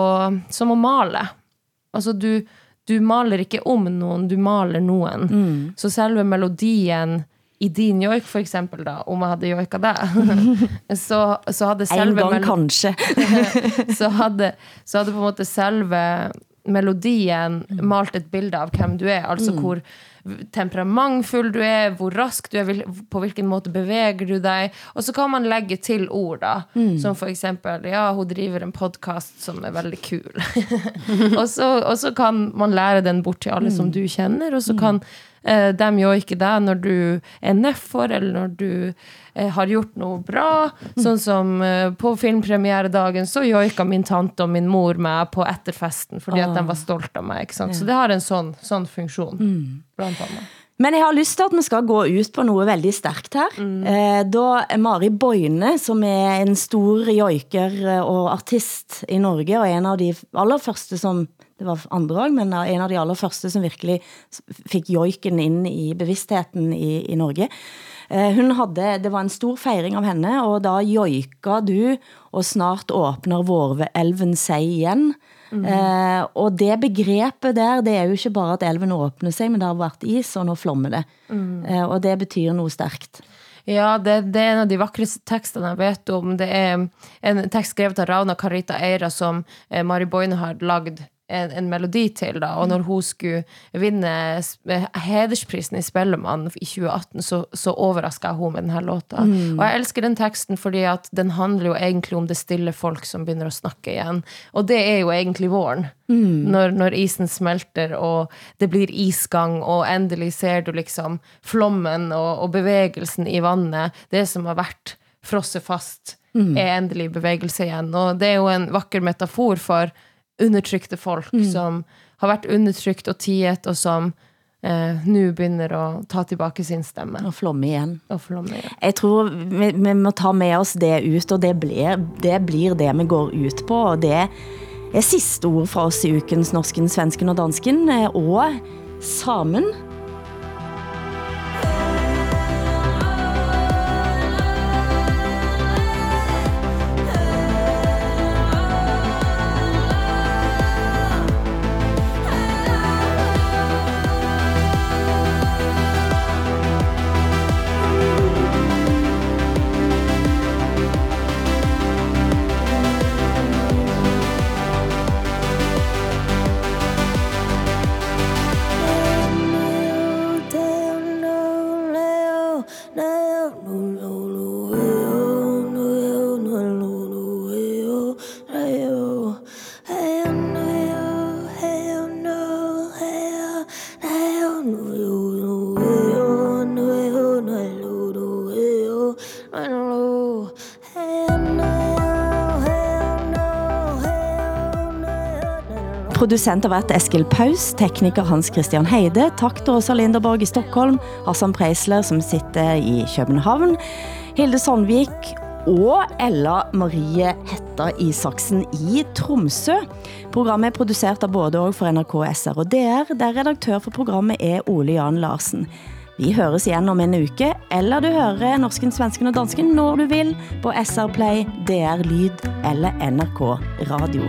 som å male. Altså du, du maler ikke om noen, du maler noen. Mm. Så selve melodien i din joik, for eksempel, da, om jeg hadde joika deg, så, så hadde En gang kanskje. så, hadde, så hadde på en måte selve melodien malt et bilde av hvem du er. Altså Mm. hvor temperamentfull du er, hvor rask du er, på hvilken måte beveger du deg. Og så kan man legge til ord, da. Mm. Som for eksempel Ja, hun driver en podkast som er veldig kul. og, så, og så kan man lære den bort til alle som Mm. du kjenner, og så kan eh, gjør ikke det når du er nedfor, eller når du eh, har gjort noe bra. Sånn som eh, på filmpremieredagen så joika min tante og min mor meg på etterfesten fordi at Ah. de var stolt av meg. ikke sant? Så det har en sånn, sånn funksjon. Mm. Blant annet. Men jeg har lyst til at vi skal gå ut på noe veldig sterkt her. Mm. Da Mari Boine, som er en stor joiker og artist i Norge, og en av de aller første som, det var andre også, men en av de aller første som virkelig fikk joiken inn i bevisstheten i, i Norge. Eh, hun hadde, det var en stor feiring av henne, og da joika du, og snart åpner Vårelven seg igjen'. Mm. Eh, og det begrepet der, det er jo ikke bare at elven åpner seg, men det har vært is, og nå flommer det. Mm. Eh, og det betyr noe sterkt. Ja, det, det er en av de vakreste tekstene jeg vet om. Det er en tekst skrevet av Rauna Carita Eira som eh, Mari Boine har lagd en, en melodi til, da. Og når hun skulle vinne hedersprisen i Spellemann i 2018, så, så overraska hun med denne låta. Mm. Og jeg elsker den teksten fordi at den handler jo egentlig om det stille folk som begynner å snakke igjen. Og det er jo egentlig våren. Mm. Når, når isen smelter, og det blir isgang, og endelig ser du liksom flommen og, og bevegelsen i vannet. Det som har vært frosset fast, mm. er endelig bevegelse igjen. Og det er jo en vakker metafor for undertrykte folk mm. som har vært undertrykt og tiet, og som eh, nå begynner å ta tilbake sin stemme. Og flomme igjen. Og flomme igjen. Jeg tror vi, vi må ta med oss det ut, og det blir, det blir det vi går ut på, og det er siste ord fra oss i ukens Norsken, Svensken og Dansken, eh, og Samen Producent har vært Eskil Paus, tekniker Hans Christian Heide, takt Åsa Linderborg i Stockholm, Hassan Preisler som sitter i København, Hilde Sandvik og Ella Marie Hetta Isaksen i Tromsø. Programmet er produsert av både og for NRK SR og DR, der redaktør for programmet er Ole Jan Larsen. Vi høres igjen om en uke, eller du hører Norsken, Svensken og Dansken når du vil på SR Play, DR Lyd eller NRK Radio.